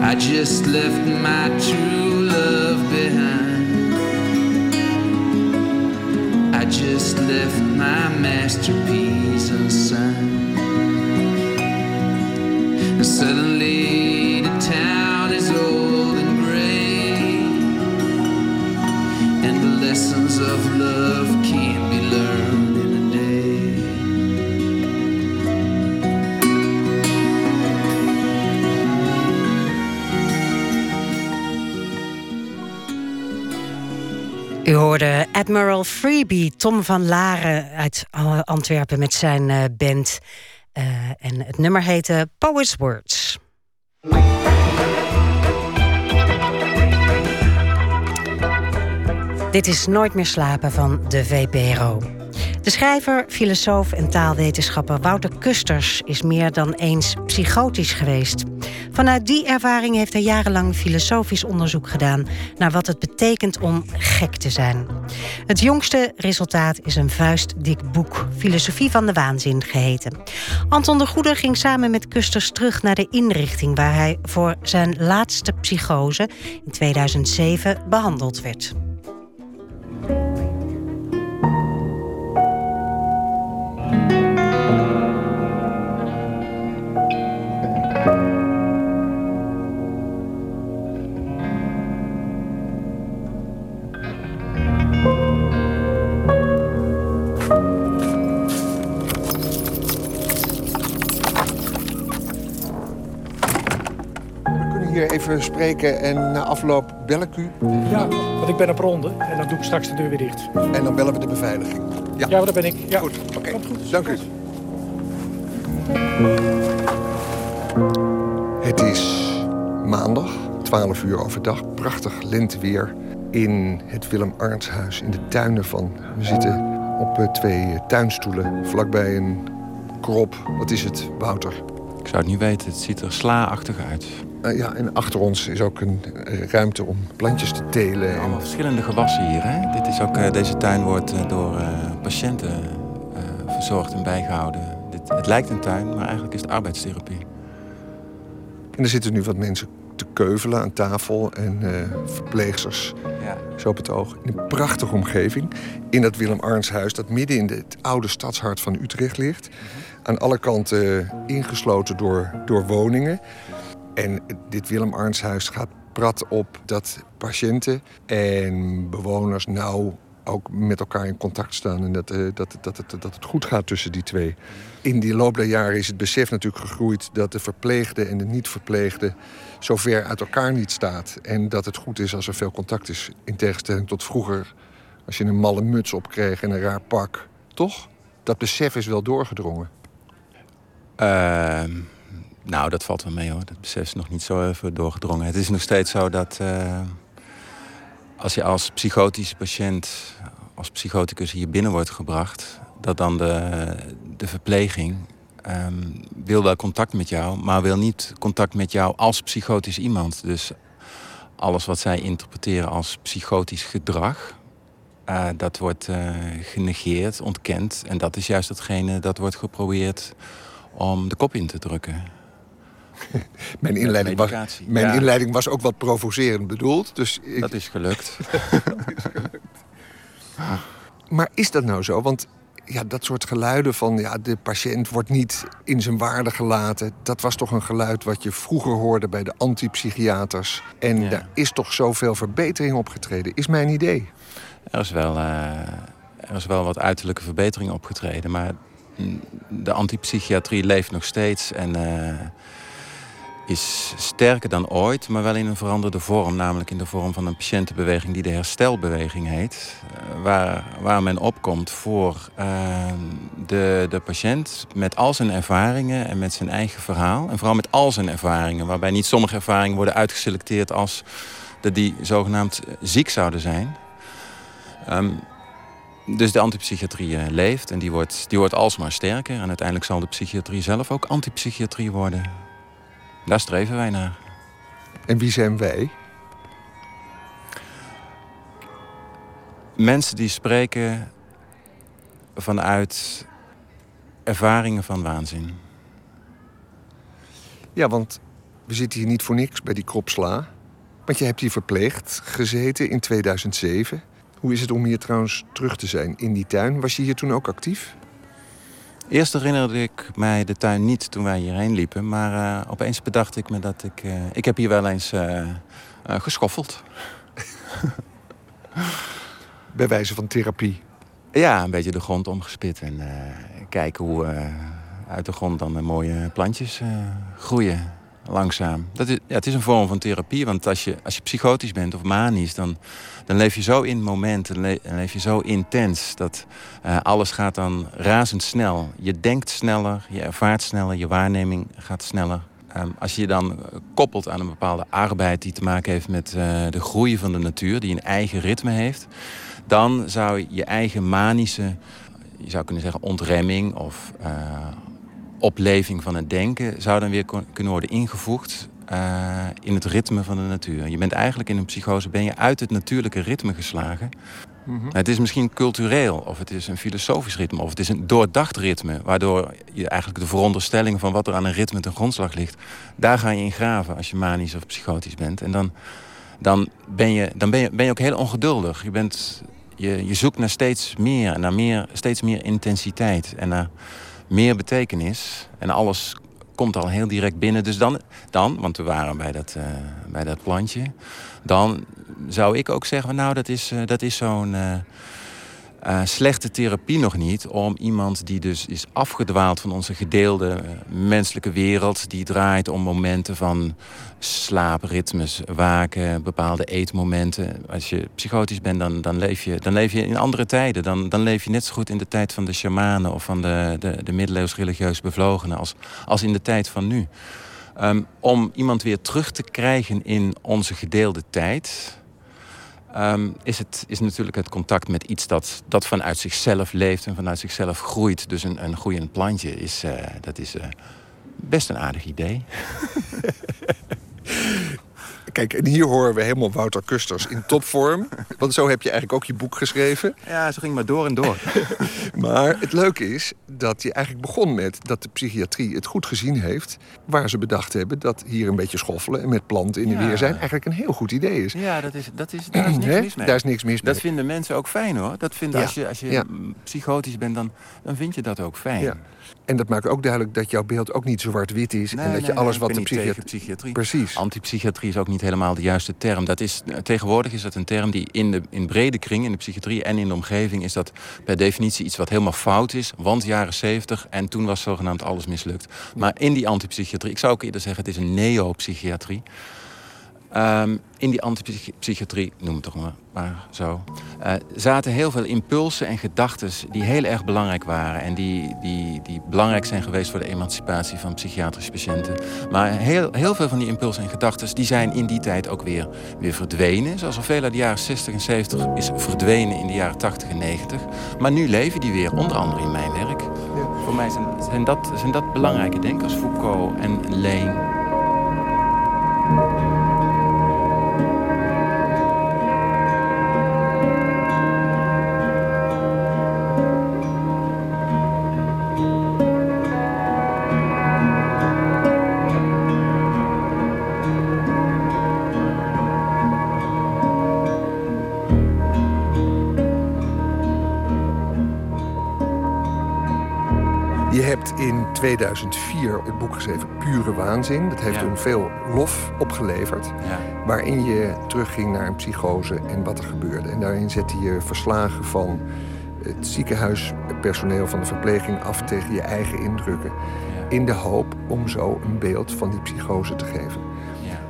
Speaker 19: I just left my true love behind. I just left my masterpiece unsigned. And suddenly the town is old and gray, and the lessons of
Speaker 2: love hoorde Admiral Freebie, Tom van Laren uit Antwerpen met zijn uh, band. Uh, en het nummer heette Poets Words. Dit is Nooit meer slapen van de VPRO. De schrijver, filosoof en taalwetenschapper Wouter Kusters is meer dan eens psychotisch geweest. Vanuit die ervaring heeft hij jarenlang filosofisch onderzoek gedaan naar wat het betekent om gek te zijn. Het jongste resultaat is een vuistdik boek, Filosofie van de Waanzin geheten. Anton de Goede ging samen met Kusters terug naar de inrichting waar hij voor zijn laatste psychose in 2007 behandeld werd.
Speaker 20: Even spreken en na afloop bel ik u?
Speaker 21: Ja, want ik ben op ronde en dan doe ik straks de deur weer dicht.
Speaker 20: En dan bellen we de beveiliging?
Speaker 21: Ja, ja daar ben ik. Ja.
Speaker 20: Goed, oké. Dank u. Het is maandag, 12 uur overdag. Prachtig lenteweer in het Willem Arntshuis in de tuinen van... We zitten op eh, twee tuinstoelen vlakbij een krop. Wat is het, Wouter?
Speaker 22: Ik zou het niet weten. Het ziet er sla-achtig uit.
Speaker 20: Uh, ja, en achter ons is ook een uh, ruimte om plantjes te telen.
Speaker 22: Allemaal verschillende gewassen hier. Hè? Dit is ook, uh, deze tuin wordt door patiënten verzorgd en bijgehouden. Dit, het lijkt een tuin, maar eigenlijk is het arbeidstherapie.
Speaker 20: En er zitten nu wat mensen te keuvelen aan tafel en verpleegsters. Ja. Zo op het oog. In een prachtige omgeving. In dat Willem Arnshuis, dat midden in het oude stadshart van Utrecht ligt. Mm -hmm. Aan alle kanten ingesloten door, door woningen. En dit Willem Arnshuis gaat prat op dat patiënten en bewoners nou ook met elkaar in contact staan. En dat, uh, dat, dat, het, dat het goed gaat tussen die twee. In die loop der jaren is het besef natuurlijk gegroeid dat de verpleegde en de niet-verpleegde zo ver uit elkaar niet staat. En dat het goed is als er veel contact is. In tegenstelling tot vroeger, als je een malle muts opkreeg en een raar pak. Toch? Dat besef is wel doorgedrongen.
Speaker 22: Uh... Nou, dat valt wel mee hoor. Dat besef is nog niet zo even doorgedrongen. Het is nog steeds zo dat uh, als je als psychotische patiënt, als psychoticus hier binnen wordt gebracht, dat dan de, de verpleging um, wil wel contact met jou, maar wil niet contact met jou als psychotisch iemand. Dus alles wat zij interpreteren als psychotisch gedrag, uh, dat wordt uh, genegeerd, ontkend. En dat is juist hetgene dat wordt geprobeerd om de kop in te drukken.
Speaker 20: mijn inleiding, was, mijn ja. inleiding was ook wat provocerend bedoeld. Dus ik...
Speaker 22: Dat is gelukt.
Speaker 20: dat is gelukt. Maar is dat nou zo? Want ja, dat soort geluiden van ja, de patiënt wordt niet in zijn waarde gelaten. Dat was toch een geluid wat je vroeger hoorde bij de antipsychiaters. En ja. daar is toch zoveel verbetering opgetreden, is mijn idee.
Speaker 22: Er is wel, uh, er is wel wat uiterlijke verbetering opgetreden. Maar de antipsychiatrie leeft nog steeds. En uh, is sterker dan ooit, maar wel in een veranderde vorm. Namelijk in de vorm van een patiëntenbeweging die de herstelbeweging heet. Uh, waar, waar men opkomt voor uh, de, de patiënt met al zijn ervaringen en met zijn eigen verhaal. En vooral met al zijn ervaringen, waarbij niet sommige ervaringen worden uitgeselecteerd als dat die zogenaamd ziek zouden zijn. Um, dus de antipsychiatrie leeft en die wordt, die wordt alsmaar sterker. En uiteindelijk zal de psychiatrie zelf ook antipsychiatrie worden. Daar streven wij naar.
Speaker 20: En wie zijn wij?
Speaker 22: Mensen die spreken vanuit ervaringen van waanzin.
Speaker 20: Ja, want we zitten hier niet voor niks bij die kropsla. Want je hebt hier verpleegd gezeten in 2007. Hoe is het om hier trouwens terug te zijn in die tuin? Was je hier toen ook actief?
Speaker 22: Eerst herinnerde ik mij de tuin niet toen wij hierheen liepen. Maar uh, opeens bedacht ik me dat ik... Uh, ik heb hier wel eens uh, geschoffeld.
Speaker 20: Bij wijze van therapie?
Speaker 22: Ja, een beetje de grond omgespit. En kijken hoe uit de grond dan mooie plantjes groeien. langzaam. Dat is, ja, het is een vorm van therapie, want als je, als je psychotisch bent of manisch, dan, dan leef je zo in het moment, dan leef je zo intens dat uh, alles gaat dan razendsnel. Je denkt sneller, je ervaart sneller, je waarneming gaat sneller. Um, als je je dan koppelt aan een bepaalde arbeid die te maken heeft met uh, de groei van de natuur, die een eigen ritme heeft, dan zou je eigen manische, je zou kunnen zeggen ontremming of opleving van het denken, zou dan weer kunnen worden ingevoegd uh, in het ritme van de natuur. Je bent eigenlijk in een psychose ben je uit het natuurlijke ritme geslagen. Mm -hmm. Het is misschien cultureel, of het is een filosofisch ritme, of het is een doordacht ritme, waardoor je eigenlijk de veronderstelling van wat er aan een ritme ten grondslag ligt, daar ga je in graven als je manisch of psychotisch bent. En dan, dan, ben, je, dan ben, je, ben je ook heel ongeduldig. Je, bent, je, je zoekt naar steeds meer, naar meer, steeds meer intensiteit en naar meer betekenis. En alles komt al heel direct binnen. Dus dan, dan want we waren bij dat, uh, bij dat plantje... dan zou ik ook zeggen, nou, dat is, uh, dat is zo'n... Uh, slechte therapie nog niet om iemand die dus is afgedwaald van onze gedeelde uh, menselijke wereld, die draait om momenten van slaapritmes, waken, bepaalde eetmomenten. Als je psychotisch bent, dan, dan, leef, je, dan leef je in andere tijden. Dan, dan leef je net zo goed in de tijd van de shamanen of van de, de, de middeleeuws religieus bevlogenen als, als in de tijd van nu. Um, om iemand weer terug te krijgen in onze gedeelde tijd um, is, het, is natuurlijk het contact met iets dat, dat vanuit zichzelf leeft en vanuit zichzelf groeit. Dus een, een groeiend plantje is, uh, dat is uh, best een aardig idee.
Speaker 20: Kijk, en hier horen we helemaal Wouter Kusters in topvorm. Want zo heb je eigenlijk ook je boek geschreven.
Speaker 22: Ja, zo ging maar door en door.
Speaker 20: maar het leuke is dat je eigenlijk begon met dat de psychiatrie het goed gezien heeft. Waar ze bedacht hebben dat hier een beetje schoffelen en met planten in de ja. weer zijn eigenlijk een heel goed idee is.
Speaker 22: Ja, dat is, dat is, daar is niks mis mee.
Speaker 20: Daar is niks mis mee.
Speaker 22: Dat vinden mensen ook fijn hoor. Dat vinden, ja. Als je, als je ja. psychotisch bent, dan, dan vind je dat ook fijn.
Speaker 20: En dat maakt ook duidelijk dat jouw beeld ook niet zwart-wit is.
Speaker 22: Nee,
Speaker 20: en dat
Speaker 22: nee,
Speaker 20: je alles
Speaker 22: nee,
Speaker 20: wat
Speaker 22: ik
Speaker 20: de
Speaker 22: ben niet
Speaker 20: psychiatrie...
Speaker 22: tegen psychiatrie.
Speaker 20: Precies.
Speaker 22: Antipsychiatrie is ook niet helemaal de juiste term. Dat is, tegenwoordig is dat een term die in de in brede kring, in de psychiatrie en in de omgeving, is dat per definitie iets wat helemaal fout is. Want jaren 70 en toen was zogenaamd alles mislukt. Maar in die antipsychiatrie, ik zou ook eerder zeggen, het is een neopsychiatrie. Um, in die antipsychiatrie, noem het toch maar, maar zo, uh, zaten heel veel impulsen en gedachten die heel erg belangrijk waren. En die, die, die belangrijk zijn geweest voor de emancipatie van psychiatrische patiënten. Maar heel, heel veel van die impulsen en gedachten die zijn in die tijd ook weer, weer verdwenen. Zoals al veel uit de jaren 60 en 70 is verdwenen in de jaren 80 en 90. Maar nu leven die weer, onder andere in mijn werk. Ja. Voor mij zijn, zijn, dat, zijn dat belangrijke denkers, Foucault en Leen.
Speaker 20: 2004 het boek geschreven Pure Waanzin. Dat heeft
Speaker 22: Ja.
Speaker 20: toen veel lof opgeleverd.
Speaker 22: Ja.
Speaker 20: Waarin je terugging naar een psychose en wat er gebeurde. En daarin zette je verslagen van het ziekenhuispersoneel van de verpleging af tegen je eigen indrukken. In de hoop om zo een beeld van die psychose te geven.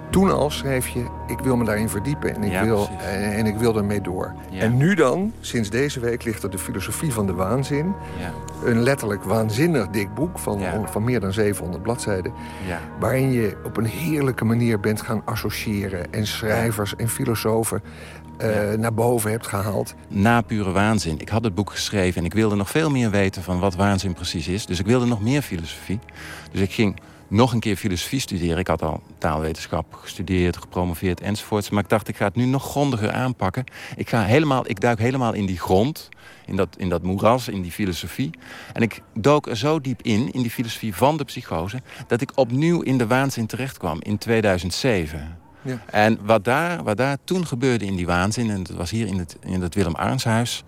Speaker 20: Toen al schreef je, ik wil me daarin verdiepen en ik,
Speaker 22: Ja,
Speaker 20: wil,
Speaker 22: precies.
Speaker 20: en, en ik wil ermee door.
Speaker 22: Ja.
Speaker 20: En nu dan, sinds deze week, ligt er de filosofie van de waanzin.
Speaker 22: Ja.
Speaker 20: Een letterlijk waanzinnig dik boek van, van meer dan 700 bladzijden.
Speaker 22: Ja.
Speaker 20: Waarin je op een heerlijke manier bent gaan associëren. En schrijvers en filosofen eh, naar boven hebt gehaald.
Speaker 22: Na pure waanzin. Ik had het boek geschreven en ik wilde nog veel meer weten van wat waanzin precies is. Dus ik wilde nog meer filosofie. Dus ik ging nog een keer filosofie studeren. Ik had al taalwetenschap gestudeerd, gepromoveerd enzovoorts. Maar ik dacht, ik ga het nu nog grondiger aanpakken. Ik, ga helemaal, ik duik helemaal in die grond, in dat, in dat moeras, in die filosofie. En ik dook er zo diep in, in die filosofie van de psychose... dat ik opnieuw in de waanzin terechtkwam in 2007.
Speaker 20: Ja.
Speaker 22: En wat daar, wat daar toen gebeurde in die waanzin... en dat was hier in het, in het Willem Arnshuis...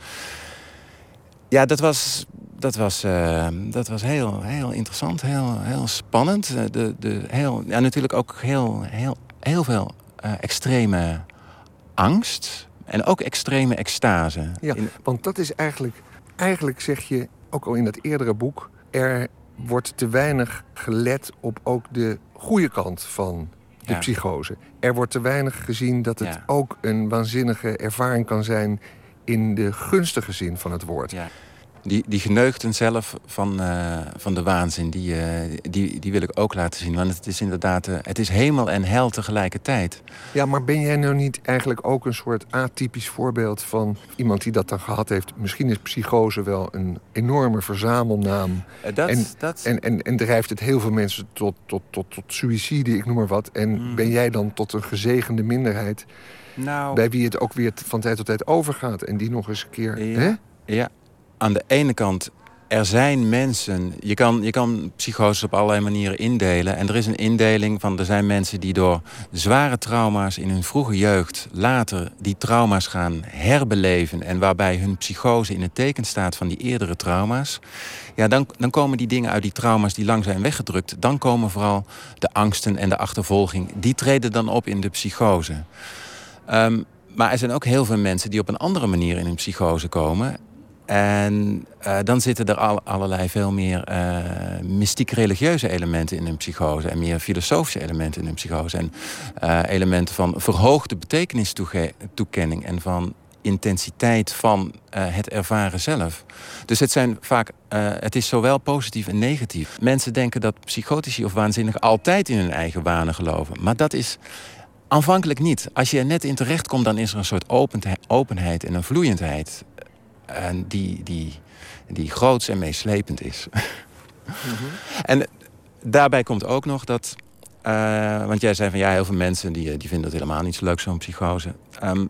Speaker 22: Ja, dat was, dat was, eh, dat was heel, heel interessant, heel, heel spannend. Eh, De, de, heel, ja, natuurlijk ook heel, heel, heel veel eh, extreme angst en ook extreme extase.
Speaker 20: Ja,
Speaker 22: In-
Speaker 20: want dat is eigenlijk, eigenlijk zeg je, ook al in dat eerdere boek, er wordt te weinig gelet op ook de goede kant van de
Speaker 22: Ja.
Speaker 20: psychose. Er wordt te weinig gezien dat het
Speaker 22: Ja.
Speaker 20: ook een waanzinnige ervaring kan zijn in de gunstige zin van het woord.
Speaker 22: Die, die geneugten zelf van, eh, van de waanzin, die, eh, die, die wil ik ook laten zien. Want het is inderdaad, eh, het is hemel en hel tegelijkertijd.
Speaker 20: Ja, maar ben jij nou niet eigenlijk ook een soort atypisch voorbeeld van iemand die dat dan gehad heeft? Misschien is psychose wel een enorme verzamelnaam.
Speaker 22: Dat-
Speaker 20: en,
Speaker 22: dat-
Speaker 20: En, en, en drijft het heel veel mensen tot, tot, tot, tot suïcide, ik noem maar wat. En
Speaker 22: Mm.
Speaker 20: ben jij dan tot een gezegende minderheid
Speaker 22: Nou,
Speaker 20: bij wie het ook weer van tijd tot tijd overgaat en die nog eens een keer.
Speaker 22: Ja.
Speaker 20: Hè?
Speaker 22: Ja, aan de ene kant, er zijn mensen. Je kan, je kan psychoses op allerlei manieren indelen. En er is een indeling van er zijn mensen die door zware trauma's in hun vroege jeugd later die trauma's gaan herbeleven. En waarbij hun psychose in het teken staat van die eerdere trauma's. Ja, dan, dan komen die dingen uit die trauma's die lang zijn weggedrukt. Dan komen vooral de angsten en de achtervolging. Die treden dan op in de psychose. Ehm, maar er zijn ook heel veel mensen die op een andere manier in een psychose komen. En eh, dan zitten er al, allerlei veel meer eh mystiek-religieuze elementen in een psychose. En meer filosofische elementen in een psychose. En eh, elementen van verhoogde betekenistoekenning en van intensiteit van het ervaren zelf. Dus het zijn vaak, het is zowel positief en negatief. Mensen denken dat psychotici of waanzinnigen altijd in hun eigen wanen geloven. Maar dat is aanvankelijk niet. Als je er net in terecht komt, dan is er een soort openheid en een vloeiendheid. En die, die, die groots en meeslepend is. En daarbij komt ook nog dat. eh, want jij zei van ja, heel veel mensen die, die vinden het helemaal niet zo leuk, zo'n psychose. Ehm,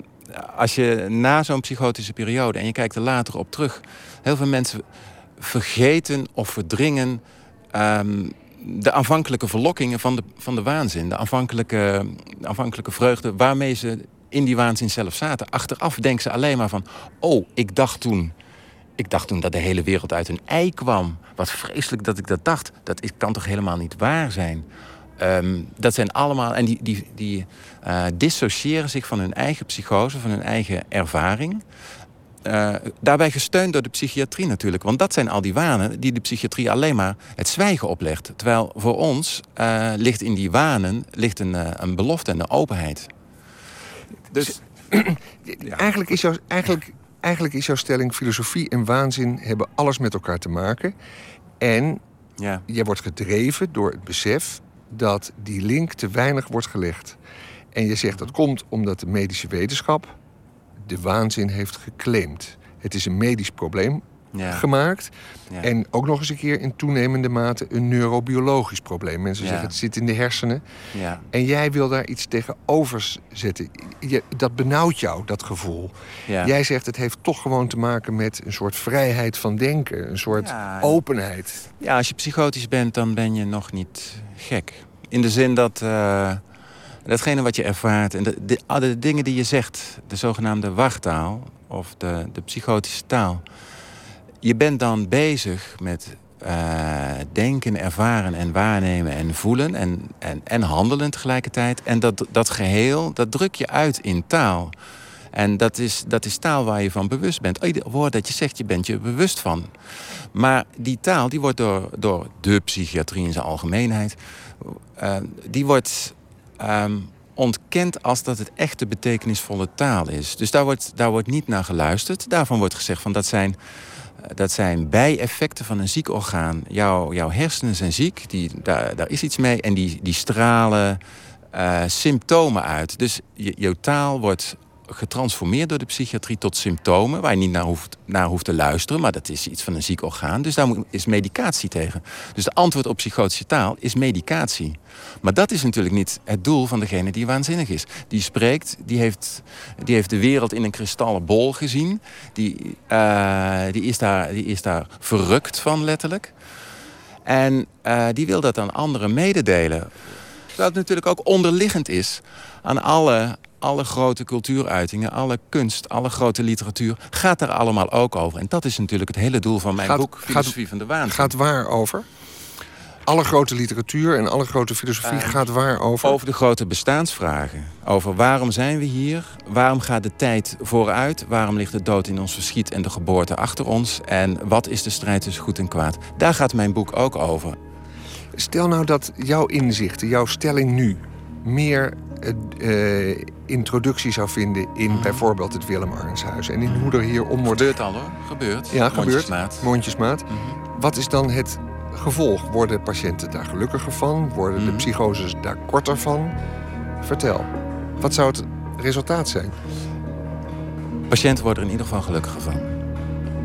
Speaker 22: als je na zo'n psychotische periode en je kijkt er later op terug, heel veel mensen vergeten of verdringen ehm, de aanvankelijke verlokkingen van de, van de waanzin. De aanvankelijke, de aanvankelijke vreugde waarmee ze in die waanzin zelf zaten. Achteraf denken ze alleen maar van, oh, ik dacht toen ik dacht toen dat de hele wereld uit een ei kwam. Wat vreselijk dat ik dat dacht. Dat kan toch helemaal niet waar zijn? Ehm, dat zijn allemaal. En die, die, die eh, dissociëren zich van hun eigen psychose, van hun eigen ervaring. Eh, daarbij gesteund door de psychiatrie natuurlijk. Want dat zijn al die wanen die de psychiatrie alleen maar het zwijgen oplegt. Terwijl voor ons eh, ligt in die wanen ligt een, een belofte en een openheid. Dus
Speaker 20: Eigenlijk, is jouw, eigenlijk, eigenlijk is jouw stelling: filosofie en waanzin hebben alles met elkaar te maken. En
Speaker 22: ja.
Speaker 20: jij wordt gedreven door het besef dat die link te weinig wordt gelegd. En je zegt dat komt omdat de medische wetenschap de waanzin heeft geclaimd. Het is een medisch probleem
Speaker 22: Ja.
Speaker 20: gemaakt.
Speaker 22: Ja.
Speaker 20: En ook nog eens een keer in toenemende mate een neurobiologisch probleem. Mensen
Speaker 22: Ja.
Speaker 20: zeggen het zit in de hersenen.
Speaker 22: Ja.
Speaker 20: En jij wil daar iets tegenover zetten. Je, dat benauwt jou, dat gevoel. Jij zegt het heeft toch gewoon te maken met een soort vrijheid van denken. Een soort openheid.
Speaker 22: Ja, als je psychotisch bent, dan ben je nog niet gek. In de zin dat eh, datgene wat je ervaart en de, de, de dingen die je zegt, de zogenaamde wachttaal of de, de psychotische taal, je bent dan bezig met eh, denken, ervaren en waarnemen en voelen en, en, en handelen tegelijkertijd. En dat, dat geheel, dat druk je uit in taal. En dat is, dat is taal waar je van bewust bent. Ieder woord dat je zegt, je bent je bewust van. Maar die taal, die wordt door, door de psychiatrie in zijn algemeenheid... eh, die wordt ehm, ontkend als dat het echte betekenisvolle taal is. Dus daar wordt, daar wordt niet naar geluisterd. Daarvan wordt gezegd van dat zijn, dat zijn bijeffecten van een ziek orgaan. Jouw, jouw hersenen zijn ziek, die, daar, daar is iets mee. En die, die stralen eh, symptomen uit. Dus je, jouw taal wordt getransformeerd door de psychiatrie tot symptomen... waar je niet naar hoeft, naar hoeft te luisteren, maar dat is iets van een ziek orgaan. Dus daar is medicatie tegen. Dus de antwoord op psychotische taal is medicatie. Maar dat is natuurlijk niet het doel van degene die waanzinnig is. Die spreekt, die heeft, die heeft de wereld in een kristallen bol gezien. Die, eh, die, is daar, die is daar verrukt van, letterlijk. En eh, die wil dat aan anderen mededelen. Terwijl het natuurlijk ook onderliggend is aan alle, alle grote cultuuruitingen, alle kunst, alle grote literatuur. Gaat daar allemaal ook over. En dat is natuurlijk het hele doel van mijn
Speaker 20: Gaat-
Speaker 22: boek,
Speaker 20: gaat-
Speaker 22: Filosofie van de Waanzin.
Speaker 20: Gaat waar over? alle grote literatuur en alle grote filosofie
Speaker 22: Uh,
Speaker 20: gaat waar over?
Speaker 22: Over de grote bestaansvragen. Over waarom zijn we hier? Waarom gaat de tijd vooruit? Waarom ligt de dood in ons verschiet en de geboorte achter ons? En wat is de strijd tussen goed en kwaad? Daar gaat mijn boek ook over.
Speaker 20: Stel nou dat jouw inzichten, jouw stelling nu... meer eh, eh, introductie zou vinden in bijvoorbeeld het Willem Arnshuis... en in hoe er hier om wordt...
Speaker 22: Gebeurt al hoor, gebeurt.
Speaker 20: Ja, gebeurt.
Speaker 22: Mondjesmaat.
Speaker 20: Mondjesmaat. Wat is dan het gevolg? Worden patiënten daar gelukkiger van? Worden de psychoses daar korter van? Vertel. Wat zou het resultaat zijn?
Speaker 22: Patiënten worden er in ieder geval gelukkiger van.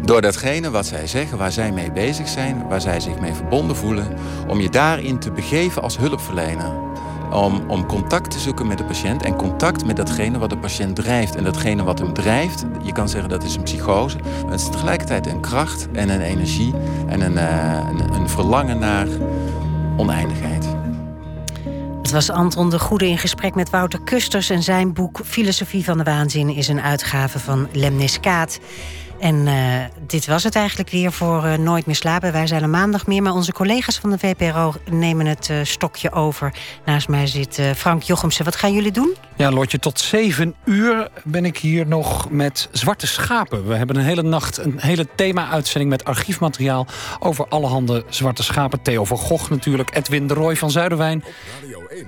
Speaker 22: Door datgene wat zij zeggen, waar zij mee bezig zijn, waar zij zich mee verbonden voelen, om je daarin te begeven als hulpverlener. Om, om contact te zoeken met de patiënt en contact met datgene wat de patiënt drijft. En datgene wat hem drijft, je kan zeggen dat is een psychose, maar het is tegelijkertijd een kracht en een energie en een, eh, een, verlangen naar oneindigheid.
Speaker 2: Het was Anton de Goede in gesprek met Wouter Kusters... en zijn boek Filosofie van de Waanzin is een uitgave van Lemniskaat. En uh, dit was het eigenlijk weer voor uh, Nooit meer slapen. Wij zijn er maandag meer, maar onze collega's van de VPRO nemen het uh, stokje over. Naast mij zit Frank Jochemsen. Wat gaan jullie doen?
Speaker 4: Ja, Lotje, tot zeven uur ben ik hier nog met Zwarte Schapen. We hebben een hele nacht een hele thema-uitzending met archiefmateriaal... over allerhande Zwarte Schapen. Theo van Gogh natuurlijk, Edwin de Roy van Zuiderwijn.
Speaker 3: Radio 1,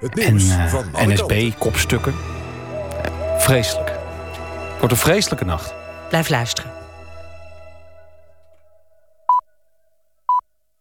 Speaker 3: het nieuws
Speaker 4: en
Speaker 3: van
Speaker 4: NSB, kopstukken. Vreselijk. Wordt een vreselijke nacht.
Speaker 2: Blijf luisteren.